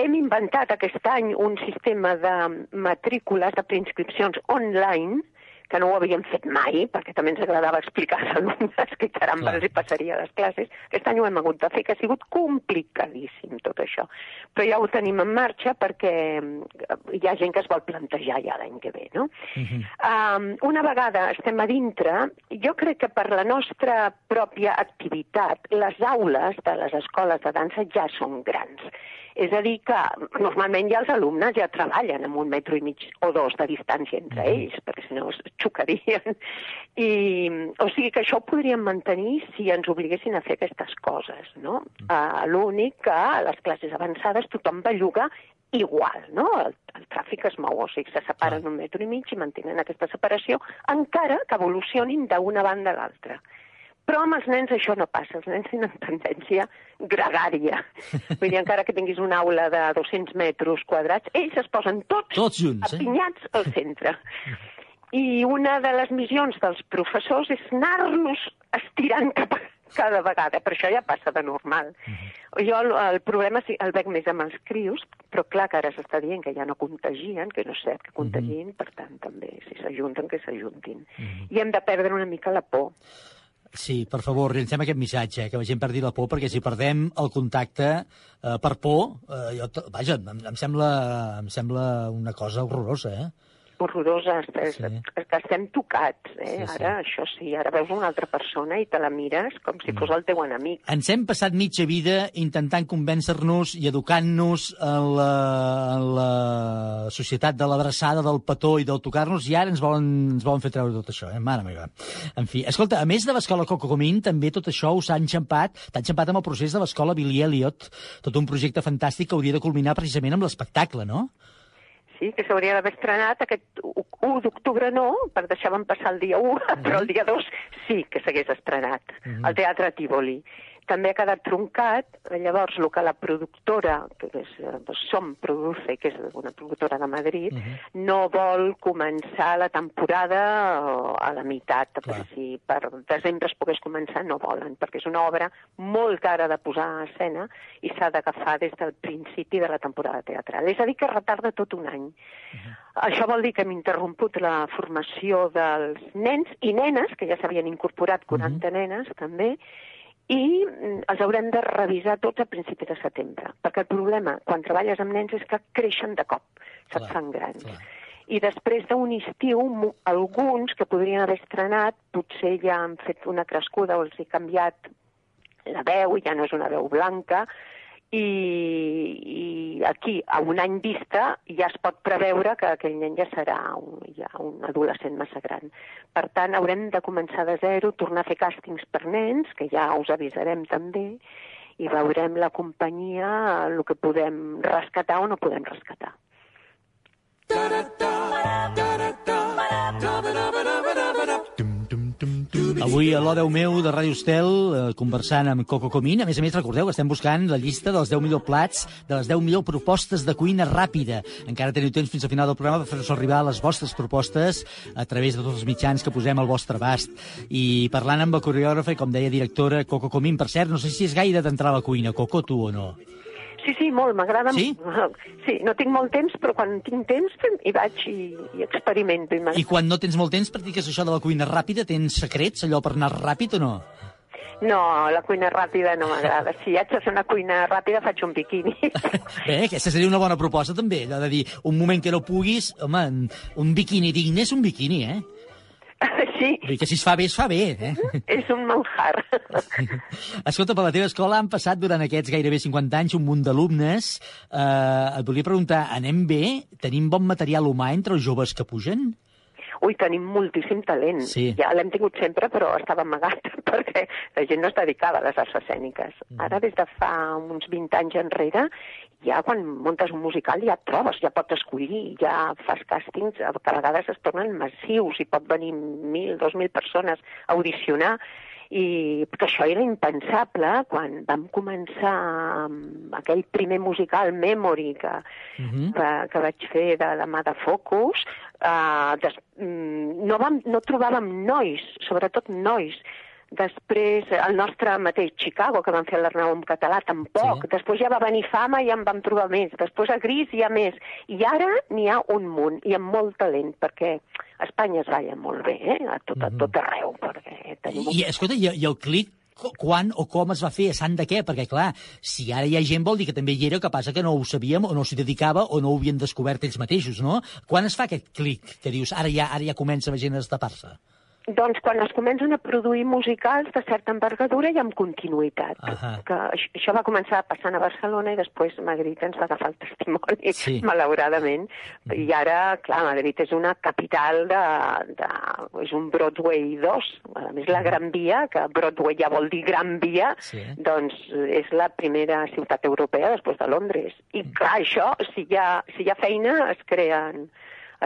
hem inventat aquest any un sistema de matrícules, de preinscripcions online, que no ho havíem fet mai, perquè també ens agradava explicar als alumnes que caramba els hi passaria a les classes. Aquest any ho hem hagut de fer, que ha sigut complicadíssim tot això. Però ja ho tenim en marxa perquè hi ha gent que es vol plantejar ja l'any que ve, no? Um, una vegada estem a dintre, jo crec que per la nostra pròpia activitat, les aules de les escoles de dansa ja són grans. És a dir, que normalment ja els alumnes ja treballen amb un metro i mig o dos de distància entre ells, perquè si no es xocarien. I, o sigui que això ho podríem mantenir si ens obliguessin a fer aquestes coses, no? Uh, L'únic que a les classes avançades tothom belluga igual, no? El, el tràfic es mou, o sigui, se separen un metro i mig i mantenen aquesta separació, encara que evolucionin d'una banda a l'altra. Però amb els nens això no passa, els nens tenen tendència gregària. Vull dir, encara que tinguis una aula de 200 metres quadrats, ells es posen tots, tots junts, eh? apinyats al centre. I una de les missions dels professors és anar-los estirant cap a cada vegada, però això ja passa de normal. Jo el, el problema sí, el veig més amb els crios, però clar que ara s'està dient que ja no contagien, que no és cert que contagien, per tant també, si s'ajunten, que s'ajuntin. I hem de perdre una mica la por. Sí, per favor, llancem aquest missatge, eh, que la gent perdi la por, perquè si perdem el contacte eh, per por, eh, jo, vaja, em, em, sembla, em sembla una cosa horrorosa, eh? Horrorosa, és, sí. que estem tocats, eh? Sí, Sí. Ara, això sí, ara veus una altra persona i te la mires com si fos el teu enemic. Ens hem passat mitja vida intentant convèncer-nos i educant-nos en la, en la societat de l'abraçada, del petó i del tocar-nos, i ara ens volen, ens volen fer treure tot això, eh? Mare meva. En fi, escolta, a més de l'escola Coco Comín, també tot això us ha enxampat, t'ha enxampat amb el procés de l'escola Billy Elliot, tot un projecte fantàstic que hauria de culminar precisament amb l'espectacle, no? Sí, que s'hauria d'haver estrenat aquest 1 d'octubre no, per deixàvem passar el dia 1, però el dia 2 sí que s'hagués estrenat, al Teatre Tívoli. També ha quedat truncat, llavors el que la productora, que és, eh, doncs, Som Produce, que és una productora de Madrid, uh -huh. no vol començar la temporada eh, a la meitat, perquè si per desembre es pogués començar no volen, perquè és una obra molt cara de posar a escena i s'ha d'agafar des del principi de la temporada teatral. És a dir, que retarda tot un any. Uh -huh. Això vol dir que hem interromput la formació dels nens i nenes, que ja s'havien incorporat 40 uh -huh. nenes també, i mm, els haurem de revisar tots a principi de setembre, perquè el problema quan treballes amb nens és que creixen de cop, se't fan grans. Clar. I després d'un estiu, alguns que podrien haver estrenat, potser ja han fet una crescuda o els he canviat la veu, ja no és una veu blanca, i, i aquí, a un any vista, ja es pot preveure que aquell nen ja serà un, ja un adolescent massa gran. Per tant, haurem de començar de zero, tornar a fer càstings per nens, que ja us avisarem també, i veurem la companyia el que podem rescatar o no podem rescatar. Avui a l'O meu de Ràdio Estel eh, conversant amb Coco Comín. A més a més, recordeu que estem buscant la llista dels 10 millors plats, de les 10 millors propostes de cuina ràpida. Encara teniu temps fins al final del programa per fer-nos arribar les vostres propostes a través de tots els mitjans que posem al vostre abast. I parlant amb la coreògrafa i, com deia, directora Coco Comín, per cert, no sé si és gaire d'entrar a la cuina, Coco, tu o no? Sí, sí, molt, m'agrada. Sí? Sí, no tinc molt temps, però quan tinc temps hi vaig i, i experimento. I, I quan no tens molt temps, practiques això de la cuina ràpida? Tens secrets, allò per anar ràpid o no? No, la cuina ràpida no m'agrada. Si haig de fer una cuina ràpida, faig un biquini. Bé, aquesta seria una bona proposta, també, allò de dir, un moment que no puguis, home, un biquini digne és un biquini, eh? Sí. Vull dir que si es fa bé, es fa bé, eh? És un manjar. Escolta, per la teva escola han passat durant aquests gairebé 50 anys un munt d'alumnes. Eh, et volia preguntar, anem bé? Tenim bon material humà entre els joves que pugen? Ui, tenim moltíssim talent. Sí. Ja l'hem tingut sempre, però estava amagat, perquè la gent no es dedicava a les arts escèniques. Mm. Ara, des de fa uns 20 anys enrere, ja quan muntes un musical ja et trobes, ja pots escollir, ja fas càstings que a vegades es tornen massius i pot venir mil, dos mil persones a audicionar i que això era impensable quan vam començar amb aquell primer musical Memory que, uh -huh. que, que vaig fer de la mà de Focus uh, des, mm, no, vam, no trobàvem nois, sobretot nois Després, el nostre mateix Chicago, que van fer l'Arnau en català, tampoc. Sí. Després ja va venir Fama i en vam trobar més. Després a Gris hi ha més. I ara n'hi ha un munt, i amb molt talent, perquè a Espanya es balla molt bé, eh? a tot, a tot arreu. Perquè tenim... I, escolta, i, i el clic quan o com es va fer, a sant de què? Perquè, clar, si ara hi ha gent vol dir que també hi era, que passa que no ho sabíem o no s'hi dedicava o no ho havien descobert ells mateixos, no? Quan es fa aquest clic que dius, ara ja, ara ja comença la gent a destapar-se? Doncs quan es comencen a produir musicals de certa envergadura i amb continuïtat. Uh -huh. que això va començar passant a Barcelona i després Madrid ens va agafar el testimoni, sí. malauradament. Uh -huh. I ara, clar, Madrid és una capital de... de és un Broadway 2. A més, la Gran Via, que Broadway ja vol dir Gran Via, sí. doncs és la primera ciutat europea després de Londres. I clar, això, si hi ha, si hi ha feina, es creen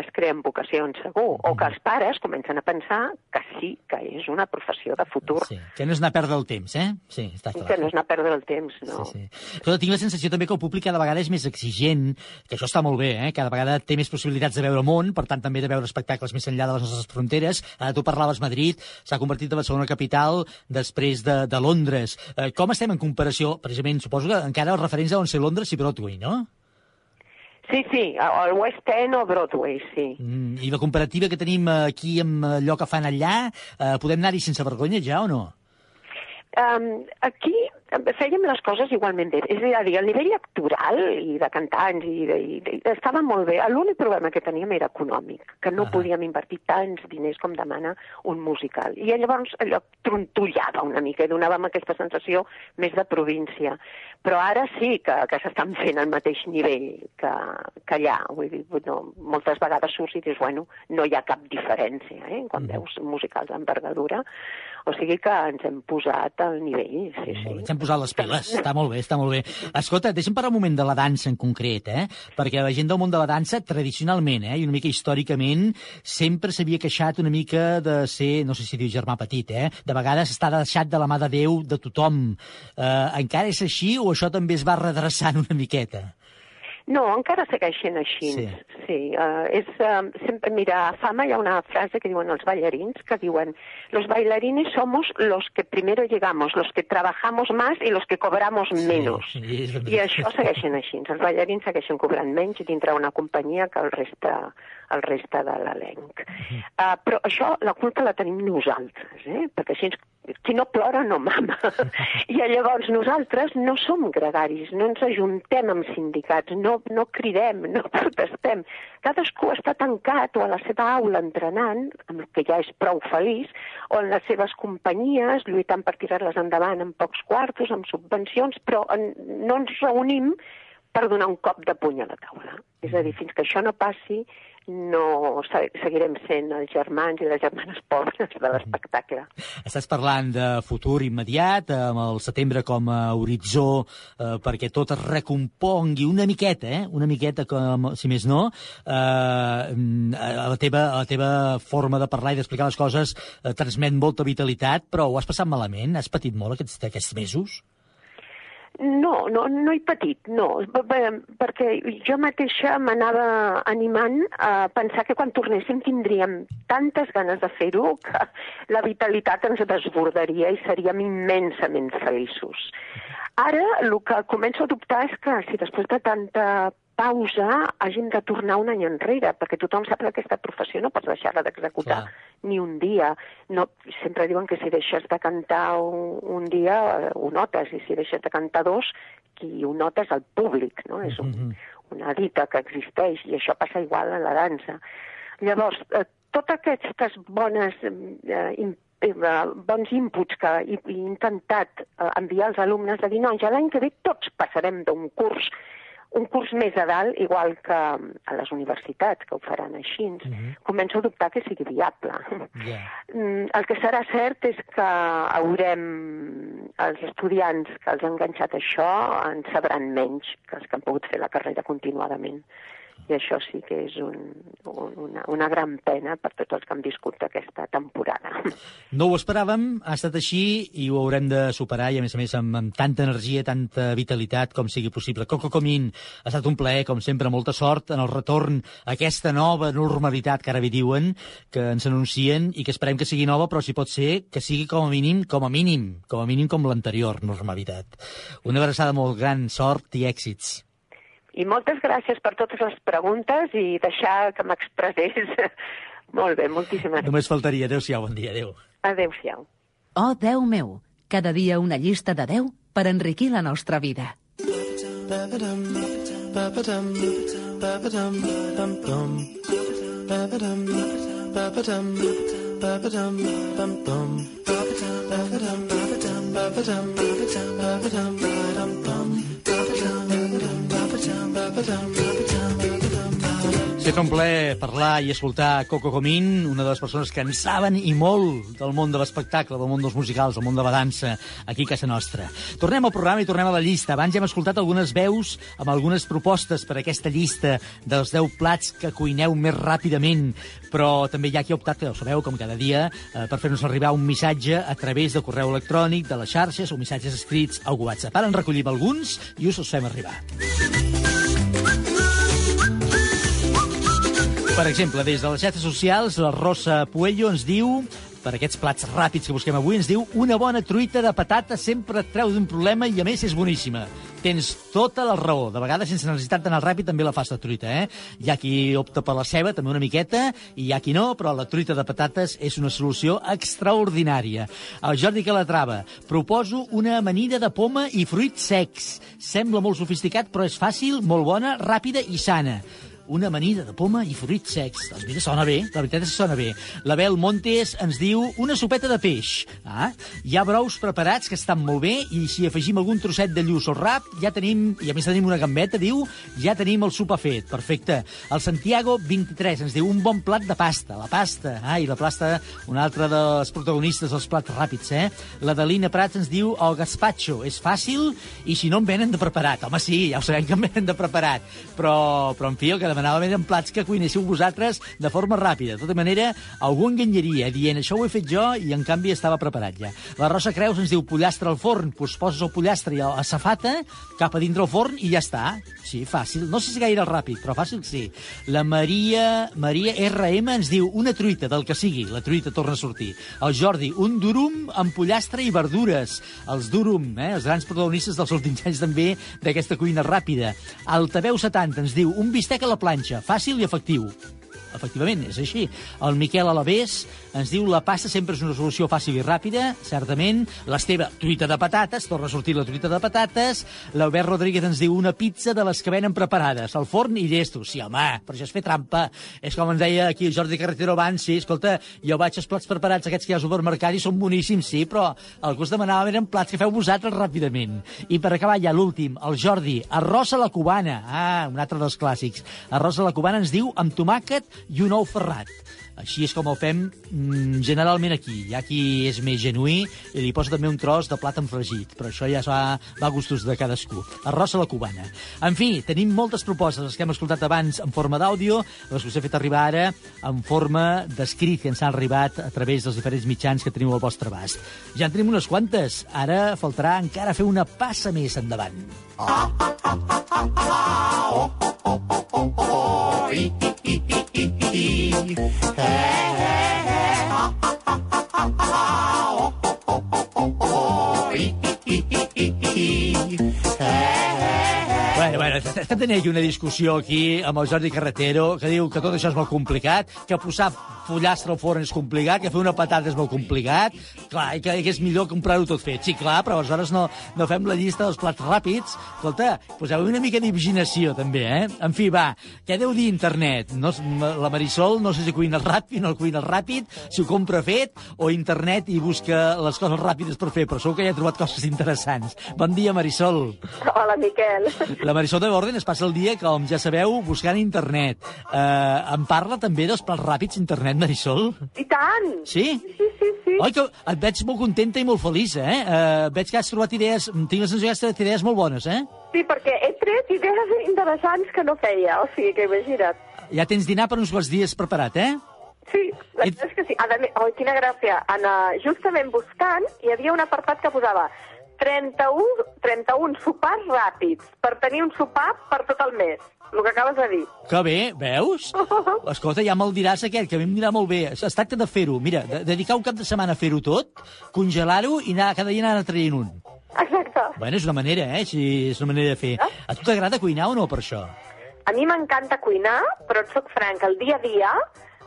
es creen vocacions, segur, o que els pares comencen a pensar que sí, que és una professió de futur. Sí, que no és anar a perdre el temps, eh? Sí, està clar. Que no és anar a perdre el temps, no. Sí, sí. Però tinc la sensació també que el públic cada vegada és més exigent, que això està molt bé, eh? Cada vegada té més possibilitats de veure món, per tant també de veure espectacles més enllà de les nostres fronteres. Ara tu parlaves Madrid, s'ha convertit en la segona capital després de, de Londres. Eh, com estem en comparació? Precisament, suposo que encara els referents deuen ser Londres i Broadway, no? Sí, sí, al West End o Broadway, sí. Mm, I la comparativa que tenim aquí amb allò que fan allà, eh, podem anar-hi sense vergonya ja o no? Um, aquí fèiem les coses igualment bé. És a dir, el nivell actoral i de cantants i, de, i de, estava molt bé. L'únic problema que teníem era econòmic, que no ah. podíem invertir tants diners com demana un musical. I llavors allò trontollava una mica i donàvem aquesta sensació més de província. Però ara sí que, que s'estan fent al mateix nivell que, que allà. Vull dir, no, moltes vegades surts i dius, bueno, no hi ha cap diferència, eh? quan mm. veus musicals d'envergadura. O sigui que ens hem posat al nivell, sí, sí. Ens hem posat les piles, està molt bé, està molt bé. Escolta, deixa'm parlar un moment de la dansa en concret, eh? Perquè la gent del món de la dansa, tradicionalment, eh, i una mica històricament, sempre s'havia queixat una mica de ser, no sé si diu germà petit, eh? De vegades està deixat de la mà de Déu de tothom. Eh, encara és així o això també es va redreçant una miqueta? No, encara segueix sent així. Sí. sí uh, és, uh, sempre, mira, a Fama hi ha una frase que diuen els ballarins, que diuen los bailarines somos los que primero llegamos, los que trabajamos más y los que cobramos menos. És veritat. I això segueix sent així. Els ballarins segueixen cobrant menys dintre una companyia que el resta, el resta de l'elenc. Uh, però això, la culpa la tenim nosaltres, eh? perquè si ens qui no plora no mama. I llavors nosaltres no som gregaris, no ens ajuntem amb sindicats, no, no cridem, no protestem. Cadascú està tancat o a la seva aula entrenant, amb el que ja és prou feliç, o en les seves companyies, lluitant per tirar-les endavant amb pocs quartos, amb subvencions, però en, no ens reunim per donar un cop de puny a la taula. És a dir, fins que això no passi, no se- seguirem sent els germans i les germanes pobres de l'espectacle. Estàs parlant de futur immediat, amb el setembre com a horitzó, eh, perquè tot es recompongui una miqueta, eh? una miqueta, com, si més no, eh, a, la teva, a la teva forma de parlar i d'explicar les coses eh, transmet molta vitalitat, però ho has passat malament? Has patit molt aquests, aquests mesos? No, no, no he patit, no, perquè jo mateixa m'anava animant a pensar que quan tornéssim tindríem tantes ganes de fer-ho que la vitalitat ens desbordaria i seríem immensament feliços. Ara el que començo a dubtar és que si després de tanta pausa hàgim de tornar un any enrere, perquè tothom sap que aquesta professió no pots deixar-la d'executar ni un dia. No, sempre diuen que si deixes de cantar un, un dia eh, ho notes, i si deixes de cantar dos, qui ho nota és el públic, no? És un, una dita que existeix, i això passa igual a la dansa. Llavors, eh, totes aquestes bones eh, eh, bons inputs que he, he intentat eh, enviar als alumnes de dir, no, ja l'any que ve tots passarem d'un curs un curs més a dalt, igual que a les universitats, que ho faran així. Començo a dubtar que sigui viable. Mm, El que serà cert és que haurem, els estudiants que els han enganxat això en sabran menys que els que han pogut fer la carrera continuadament. I això sí que és un, un, una, una gran pena per tots els que han viscut aquesta temporada. No ho esperàvem, ha estat així i ho haurem de superar i a més a més amb, amb tanta energia, tanta vitalitat com sigui possible. Coco Comín, ha estat un plaer, com sempre, molta sort en el retorn a aquesta nova normalitat que ara vi diuen, que ens anuncien i que esperem que sigui nova, però si pot ser que sigui com a mínim, com a mínim, com a mínim com l'anterior normalitat. Una abraçada molt gran, sort i èxits. I moltes gràcies per totes les preguntes i deixar que m'expressés. Molt bé, moltíssimes gràcies. Només faltaria. Adéu-siau, bon dia, adéu. Adéu-siau. Oh, Déu meu, cada dia una llista de 10 per enriquir la nostra vida. Sempre un plaer parlar i escoltar Coco Comín, una de les persones que en saben i molt del món de l'espectacle, del món dels musicals, del món de la dansa, aquí a casa nostra. Tornem al programa i tornem a la llista. Abans ja hem escoltat algunes veus amb algunes propostes per a aquesta llista dels 10 plats que cuineu més ràpidament, però també hi ha qui ha optat, que ho sabeu, com cada dia, eh, per fer-nos arribar un missatge a través de correu electrònic, de les xarxes o missatges escrits al WhatsApp. Ara en recollim alguns i us els fem arribar. Per exemple, des de les xarxes socials, la Rosa Puello ens diu per aquests plats ràpids que busquem avui, ens diu una bona truita de patata sempre et treu d'un problema i a més és boníssima. Tens tota la raó. De vegades, sense necessitat d'anar ràpid, també la fas la truita, eh? Hi ha qui opta per la ceba, també una miqueta, i hi ha qui no, però la truita de patates és una solució extraordinària. El Jordi Calatrava, proposo una amanida de poma i fruits secs. Sembla molt sofisticat, però és fàcil, molt bona, ràpida i sana. Una amanida de poma i fruits secs. Doncs mira, sona bé, la veritat és que sona bé. L'Abel Montes ens diu una sopeta de peix. Ah, hi ha brous preparats que estan molt bé i si afegim algun trosset de lluç o rap, ja tenim, i a més tenim una gambeta, diu, ja tenim el sopar fet. Perfecte. El Santiago 23 ens diu un bon plat de pasta. La pasta, ai, la pasta, un altre dels protagonistes dels plats ràpids, eh? La Dalina Prats ens diu el gazpacho. És fàcil i si no en venen de preparat. Home, sí, ja ho sabem que en venen de preparat. Però, però en fi, el que demanàvem eren plats que cuinéssiu vosaltres de forma ràpida. De tota manera, algú enganyaria dient això ho he fet jo i en canvi estava preparat ja. La Rosa Creus ens diu pollastre al forn, doncs poses el pollastre a safata cap a dintre el forn i ja està. Sí, fàcil. No sé si gaire ràpid, però fàcil sí. La Maria, Maria RM ens diu una truita del que sigui. La truita torna a sortir. El Jordi, un durum amb pollastre i verdures. Els durum, eh? els grans protagonistes dels últims anys també d'aquesta cuina ràpida. Altaveu 70 ens diu un bistec a la planxa, fàcil i efectiu efectivament, és així. El Miquel Alavés ens diu la pasta sempre és una solució fàcil i ràpida, certament. L'Esteve, truita de patates, torna a sortir la truita de patates. L'Albert Rodríguez ens diu una pizza de les que venen preparades, al forn i llesto. Sí, home, però això és fer trampa. És com ens deia aquí el Jordi Carretero abans, sí, escolta, jo vaig als plats preparats aquests que hi ha al supermercat i són boníssims, sí, però el que us demanàvem eren plats que feu vosaltres ràpidament. I per acabar ja l'últim, el Jordi, arròs a la cubana. Ah, un altre dels clàssics. Arròs a la cubana ens diu amb tomàquet i un ou ferrat. Així és com ho fem mm, generalment aquí. Hi ha qui és més genuí i li posa també un tros de plàtan fregit, però això ja va, va a gustos de cadascú. Arròs a la cubana. En fi, tenim moltes propostes, les que hem escoltat abans en forma d'àudio, les que us he fet arribar ara en forma d'escrit que ens han arribat a través dels diferents mitjans que teniu al vostre abast. Ja en tenim unes quantes. Ara faltarà encara fer una passa més endavant. Ah, ah, ah, bueno, estem tenint aquí una discussió aquí amb el Jordi Carretero que diu que tot això és molt complicat, que posar pollastre al forn és complicat, que fer una patata és molt complicat, clar, i que, que és millor comprar-ho tot fet. Sí, clar, però aleshores no, no fem la llista dels plats ràpids. Escolta, poseu una mica d'imaginació, també, eh? En fi, va, què deu dir internet? No, la Marisol no sé si cuina ràpid, no cuina ràpid, si ho compra fet, o internet i busca les coses ràpides per fer, però segur que ja ha trobat coses interessants. Bon dia, Marisol. Hola, Miquel. La Marisol de Borden es passa el dia, com ja sabeu, buscant internet. Eh, em parla també dels plats ràpids internet, Marisol? I tant! Sí? Sí, sí, sí. Oi, que et veig molt contenta i molt feliç, eh? Uh, veig que has trobat idees, tinc la sensació que has trobat idees molt bones, eh? Sí, perquè he tret idees interessants que no feia, o sigui que imagina't. Ja tens dinar per uns quants dies preparat, eh? Sí, la veritat és que sí. A més, oh, quina gràcia. En, uh, justament buscant, hi havia un apartat que posava 31, 31 sopars ràpids per tenir un sopar per tot el mes el que acabes de dir. Que bé, veus? Escolta, ja me'l diràs aquest, que a mi em dirà molt bé. Es tracta de fer-ho, mira, de dedicar un cap de setmana a fer-ho tot, congelar-ho i anar, cada dia anar traient un. Exacte. Bueno, és una manera, eh? Sí, és una manera de fer. A tu t'agrada cuinar o no, per això? A mi m'encanta cuinar, però et soc franc, el dia a dia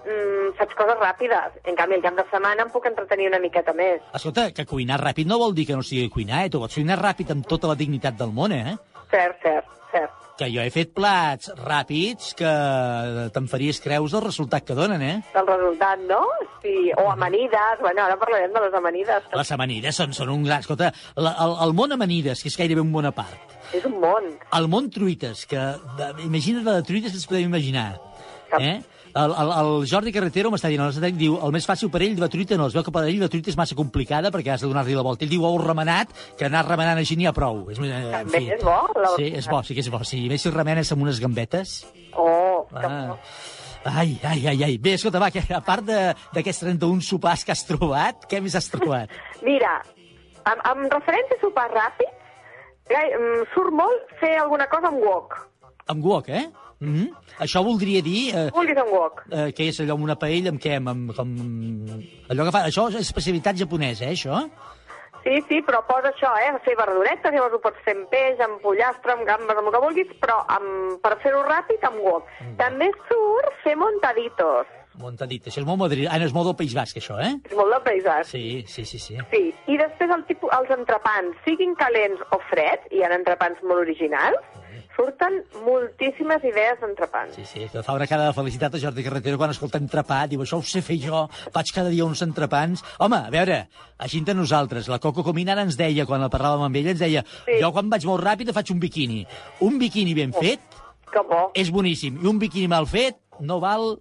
mm, faig coses ràpides. En canvi, el cap de setmana em puc entretenir una miqueta més. Escolta, que cuinar ràpid no vol dir que no sigui cuinar, eh? Tu pots cuinar ràpid amb tota la dignitat del món, eh? Cert, cert, cert. Que jo he fet plats ràpids que te'n faries creus del resultat que donen, eh? Del resultat, no? Sí, o amanides. Bueno, ara parlarem de les amanides. Les amanides són, són un gran... Escolta, la, el, el món amanides, que és gairebé un món a part. És un món. El món truites, que imagina't de truites que ens podem imaginar. Eh? El, el, el Jordi Carretero m'està dient, el diu, el més fàcil per ell de truita no, es veu que per ell la truita és massa complicada perquè has de donar-li la volta. Ell diu ou remenat, que anar remenant així n'hi ha prou. És, en fi. és bo, la Sí, és bo, sí que és bo. Sí, més si remenes amb unes gambetes. Oh, ah. Ai, ai, ai, ai. Bé, escolta, va, que a part d'aquests 31 sopars que has trobat, què més has trobat? Mira, amb, amb referència a sopar ràpid, surt molt fer alguna cosa amb wok. Amb wok, eh? Mm -hmm. Això voldria dir... Eh, un wok. Eh, que és allò amb una paella, amb què? Amb, amb, com... Allò que fa... Això és especialitat japonesa, eh, això? Sí, sí, però posa això, eh? Fer verduretes, llavors ho pots fer amb peix, amb pollastre, amb gambes, amb el que vulguis, però amb, per fer-ho ràpid, amb wok. Mm. També surt fer montaditos. Montadit, això és molt madrid... Ah, no, és molt del País Basc, això, eh? És molt del País Basc. Sí, sí, sí. Sí, sí. i després el tipus, els entrepans, siguin calents o freds, hi ha entrepans molt originals, surten moltíssimes idees d'entrepans. Sí, sí, que fa una cara de felicitat a Jordi Carretero quan escolta entrepà, diu, això ho sé fer jo, faig cada dia uns entrepans. Home, a veure, així entre nosaltres, la Coco Comina ara ens deia, quan la parlàvem amb ella, ens deia, sí. jo quan vaig molt ràpid faig un biquini. Un biquini ben fet Que bo. és boníssim, i un biquini mal fet no val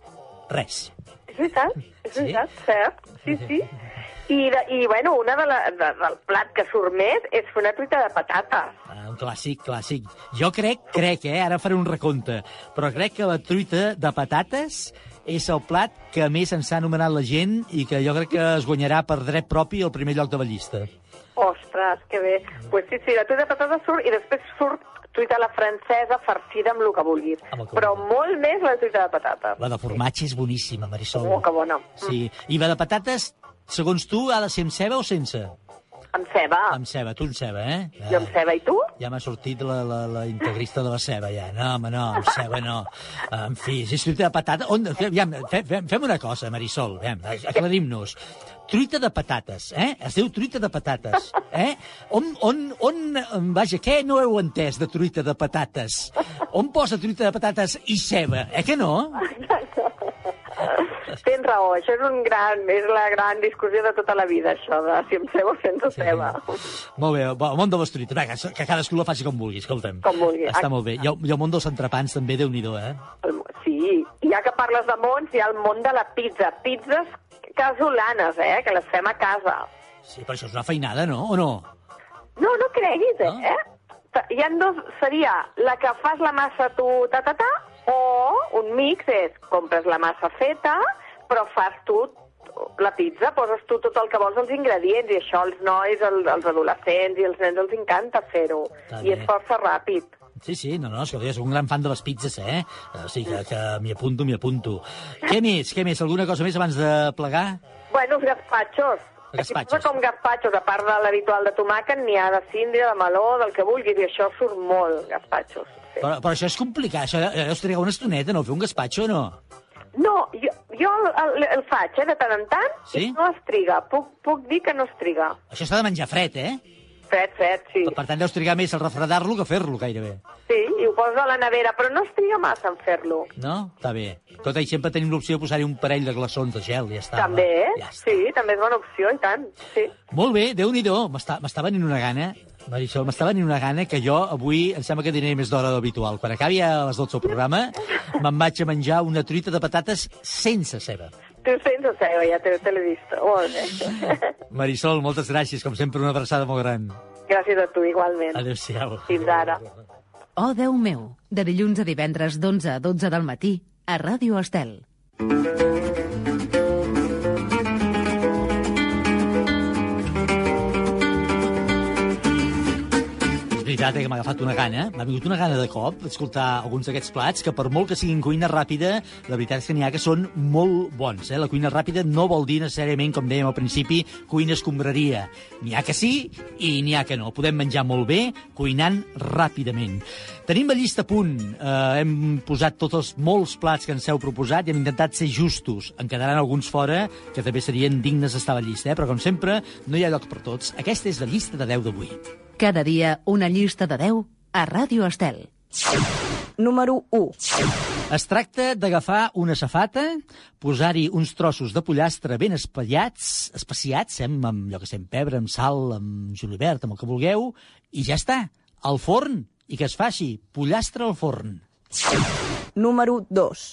res. És veritat, és veritat, cert. Sí, sí. I, de, i bueno, una de la, de, del plat que surt més és fer una truita de patates. Ah, un clàssic, clàssic. Jo crec, crec, eh, ara faré un recompte, però crec que la truita de patates és el plat que més ens ha anomenat la gent i que jo crec que es guanyarà per dret propi el primer lloc de la llista. Ostres, que bé. Pues sí, sí, la truita de patates surt i després surt truita a la francesa farcida amb el que vulguis. Amb el que Però molt més la truita de patates. La de formatge és boníssima, Marisol. Oh, que bona. Sí. I la de patates, segons tu, ha de ser amb ceba o sense? Amb ceba. Amb ceba, tu amb ceba, eh? Jo amb ceba, i tu? Ja m'ha sortit la, la, la integrista de la ceba, ja. No, home, no, amb ceba no. En fi, si és truita de patata... On, fem, fem, fem una cosa, Marisol, aclarim-nos. Truita de patates, eh? Es diu truita de patates, eh? On, on, on, vaja, què no heu entès de truita de patates? On posa truita de patates i ceba, eh que no? Tens raó, això és, un gran, és la gran discussió de tota la vida, això de si amb ceba o sense sí. ceba. Molt bé, el món de. Va, que, cadascú la faci com vulgui, escolta'm. Com vulgui. Està molt bé. I el, i el món dels entrepans també, déu nhi eh? Sí, ja que parles de mons, hi ha el món de la pizza. Pizzas casolanes, eh, que les fem a casa. Sí, però això és una feinada, no? O no? No, no creguis, eh? Hi ha dos, seria la que fas la massa tu, ta, ta, ta, o un mix és, compres la massa feta, però fas tu la pizza, poses tu tot el que vols els ingredients, i això als nois, el, als adolescents i als nens els encanta fer-ho. I és força ràpid. Sí, sí, no, no, escolta, jo soc un gran fan de les pizzas, eh? O sigui que, que m'hi apunto, m'hi apunto. Què més, què més? Alguna cosa més abans de plegar? Bueno, els gazpachos. Gazpachos. Aquí com gazpachos, a part de l'habitual de tomàquet, n'hi ha de síndria, de meló, del que vulguis, i això surt molt, gazpachos. Però, però això és complicat, això deus trigar una estoneta, no? Fer un gazpacho, no? No, jo, jo el, el faig, eh, de tant en tant, Sí? i no es triga. Puc, puc dir que no es triga. Això s'ha de menjar fred, eh? Fred, fred, sí. Per tant, deus trigar més el refredar-lo que fer-lo, gairebé. Sí, i ho poso a la nevera, però no es triga massa en fer-lo. No? Està bé. Tot i sempre tenim l'opció de posar-hi un parell de glaçons de gel, ja està. també, va. eh? Sí, també és bona opció, i tant. Sí. Molt bé, déu-n'hi-do, m'està m'està venint una gana. Marisol, m'està venint una gana que jo avui em sembla que dinaré més d'hora d'habitual. Quan acabi a les 12 el programa, me'n vaig a menjar una truita de patates sense ceba. Tu sense ceba, ja te, te l'he vist. Molt bé. Marisol, moltes gràcies, com sempre, una abraçada molt gran. Gràcies a tu, igualment. Adéu-siau. Fins ara. Oh, Déu meu, de dilluns a divendres d'11 a 12 del matí a Ràdio Estel. És veritat eh, que m'ha agafat una gana, m'ha vingut una gana de cop d'escoltar alguns d'aquests plats que per molt que siguin cuina ràpida, la veritat és que n'hi ha que són molt bons. Eh? La cuina ràpida no vol dir necessàriament, com dèiem al principi, cuina escombraria. N'hi ha que sí i n'hi ha que no. Podem menjar molt bé cuinant ràpidament. Tenim la llista a punt. Eh, hem posat tots els molts plats que ens heu proposat i hem intentat ser justos. En quedaran alguns fora que també serien dignes d'estar a la llista, eh? però com sempre no hi ha lloc per tots. Aquesta és la llista de 10 d'avui. Cada dia una llista de 10 a Ràdio Estel. Número 1. Es tracta d'agafar una safata, posar-hi uns trossos de pollastre ben espaiats, especiats, eh, amb, amb allò que sé, amb pebre, amb sal, amb julivert, amb el que vulgueu, i ja està, al forn, i que es faci pollastre al forn. Número 2.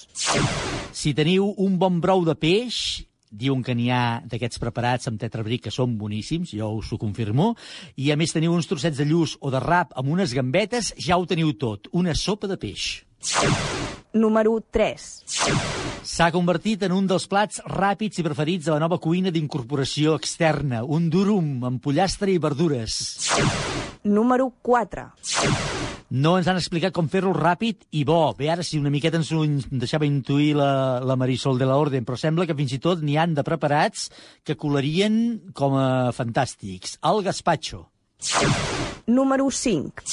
Si teniu un bon brou de peix, diuen que n'hi ha d'aquests preparats amb tetrabric que són boníssims, jo us ho confirmo, i a més teniu uns trossets de lluç o de rap amb unes gambetes, ja ho teniu tot, una sopa de peix. Número 3. S'ha convertit en un dels plats ràpids i preferits de la nova cuina d'incorporació externa, un durum amb pollastre i verdures. Número 4. No ens han explicat com fer-lo ràpid i bo. Bé, ara sí, una miqueta ens ho deixava intuir la, la Marisol de la Orden, però sembla que fins i tot n'hi han de preparats que colarien com a fantàstics. El gazpacho. Número 5.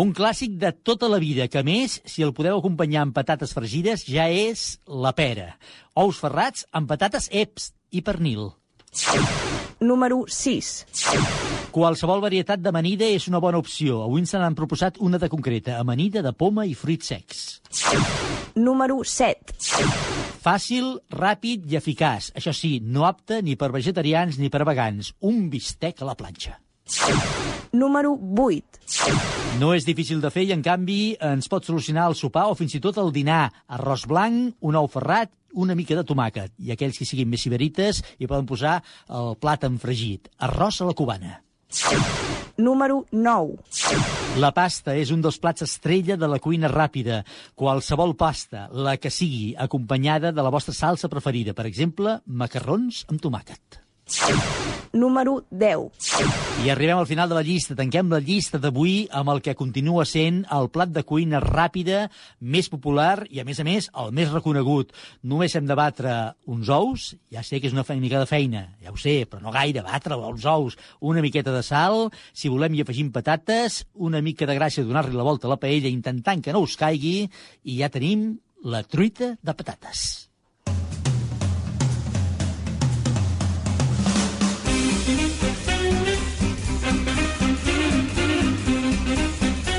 Un clàssic de tota la vida, que més, si el podeu acompanyar amb patates fregides, ja és la pera. Ous ferrats amb patates eps i pernil. Número 6. Qualsevol varietat d'amanida és una bona opció. Avui ens n'han proposat una de concreta, amanida de poma i fruits secs. Número 7. Fàcil, ràpid i eficaç. Això sí, no apte ni per vegetarians ni per vegans. Un bistec a la planxa. Número 8. No és difícil de fer i, en canvi, ens pot solucionar el sopar o fins i tot el dinar. Arròs blanc, un ou ferrat, una mica de tomàquet. I aquells que siguin més siberites hi poden posar el plat enfregit. Arròs a la cubana. Número 9. La pasta és un dels plats estrella de la cuina ràpida. Qualsevol pasta, la que sigui, acompanyada de la vostra salsa preferida. Per exemple, macarrons amb tomàquet. Número 10. I arribem al final de la llista. Tanquem la llista d'avui amb el que continua sent el plat de cuina ràpida més popular i, a més a més, el més reconegut. Només hem de batre uns ous. Ja sé que és una mica de feina, ja ho sé, però no gaire, batre els ous. Una miqueta de sal, si volem hi afegim patates, una mica de gràcia, donar-li la volta a la paella intentant que no us caigui, i ja tenim la truita de patates.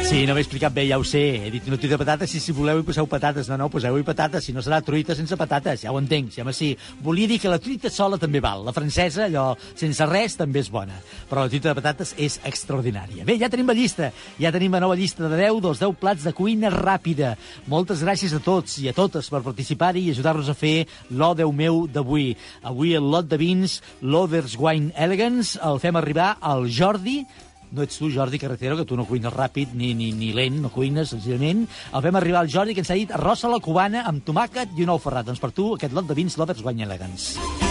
Sí, no m'he explicat bé, ja ho sé. He dit una truita de patates i si voleu hi poseu patates. No, no, poseu-hi patates, si no serà truita sense patates, ja ho entenc. Sí, home, sí. Volia dir que la truita sola també val. La francesa, allò, sense res, també és bona. Però la truita de patates és extraordinària. Bé, ja tenim la llista. Ja tenim la nova llista de 10 dels 10 plats de cuina ràpida. Moltes gràcies a tots i a totes per participar-hi i ajudar-nos a fer l'O10 meu d'avui. Avui el lot de vins, l'Others Wine Elegance, el fem arribar al Jordi, no ets tu, Jordi Carretero, que tu no cuines ràpid ni, ni, ni lent, no cuines, senzillament. El fem arribar al Jordi, que ens ha dit arròs a la cubana amb tomàquet i un ou ferrat. Doncs per tu, aquest lot de vins Lovers Wine Elegance.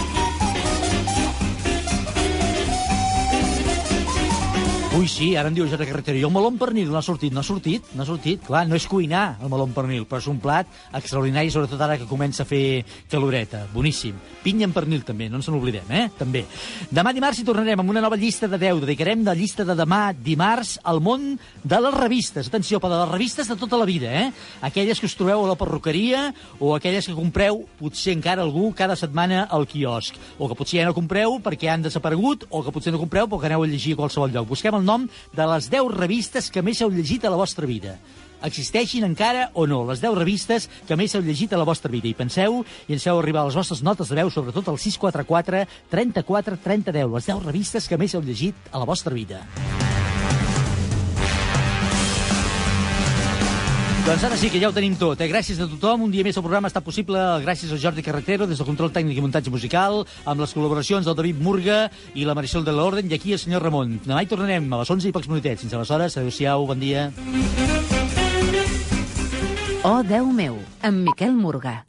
Ui, sí, ara em diu Jordi Carretero, i el meló pernil no ha sortit, no ha sortit, no ha sortit. Clar, no és cuinar el meló pernil, però és un plat extraordinari, sobretot ara que comença a fer caloreta. Boníssim. Pinya amb pernil també, no ens n'oblidem, eh? També. Demà dimarts hi tornarem amb una nova llista de 10. Dedicarem la llista de demà dimarts al món de les revistes. Atenció, però de les revistes de tota la vida, eh? Aquelles que us trobeu a la perruqueria o aquelles que compreu, potser encara algú, cada setmana al quiosc. O que potser ja no compreu perquè han desaparegut, o que potser no compreu perquè aneu a llegir a qualsevol lloc. Busquem el nom de les 10 revistes que més heu llegit a la vostra vida existeixin encara o no, les 10 revistes que més heu llegit a la vostra vida. I penseu i ens feu arribar les vostres notes de veu, sobretot al 644 34 30 10, les 10 revistes que més heu llegit a la vostra vida. Doncs ara sí que ja ho tenim tot. Eh? Gràcies a tothom. Un dia més el programa està possible gràcies a Jordi Carretero des del control tècnic i muntatge musical, amb les col·laboracions del David Murga i la Marisol de l'Orden i aquí el senyor Ramon. Demà hi tornarem a les 11 i pocs minutets. Fins aleshores, adeu-siau, bon dia. Oh, Déu meu, amb Miquel Murga.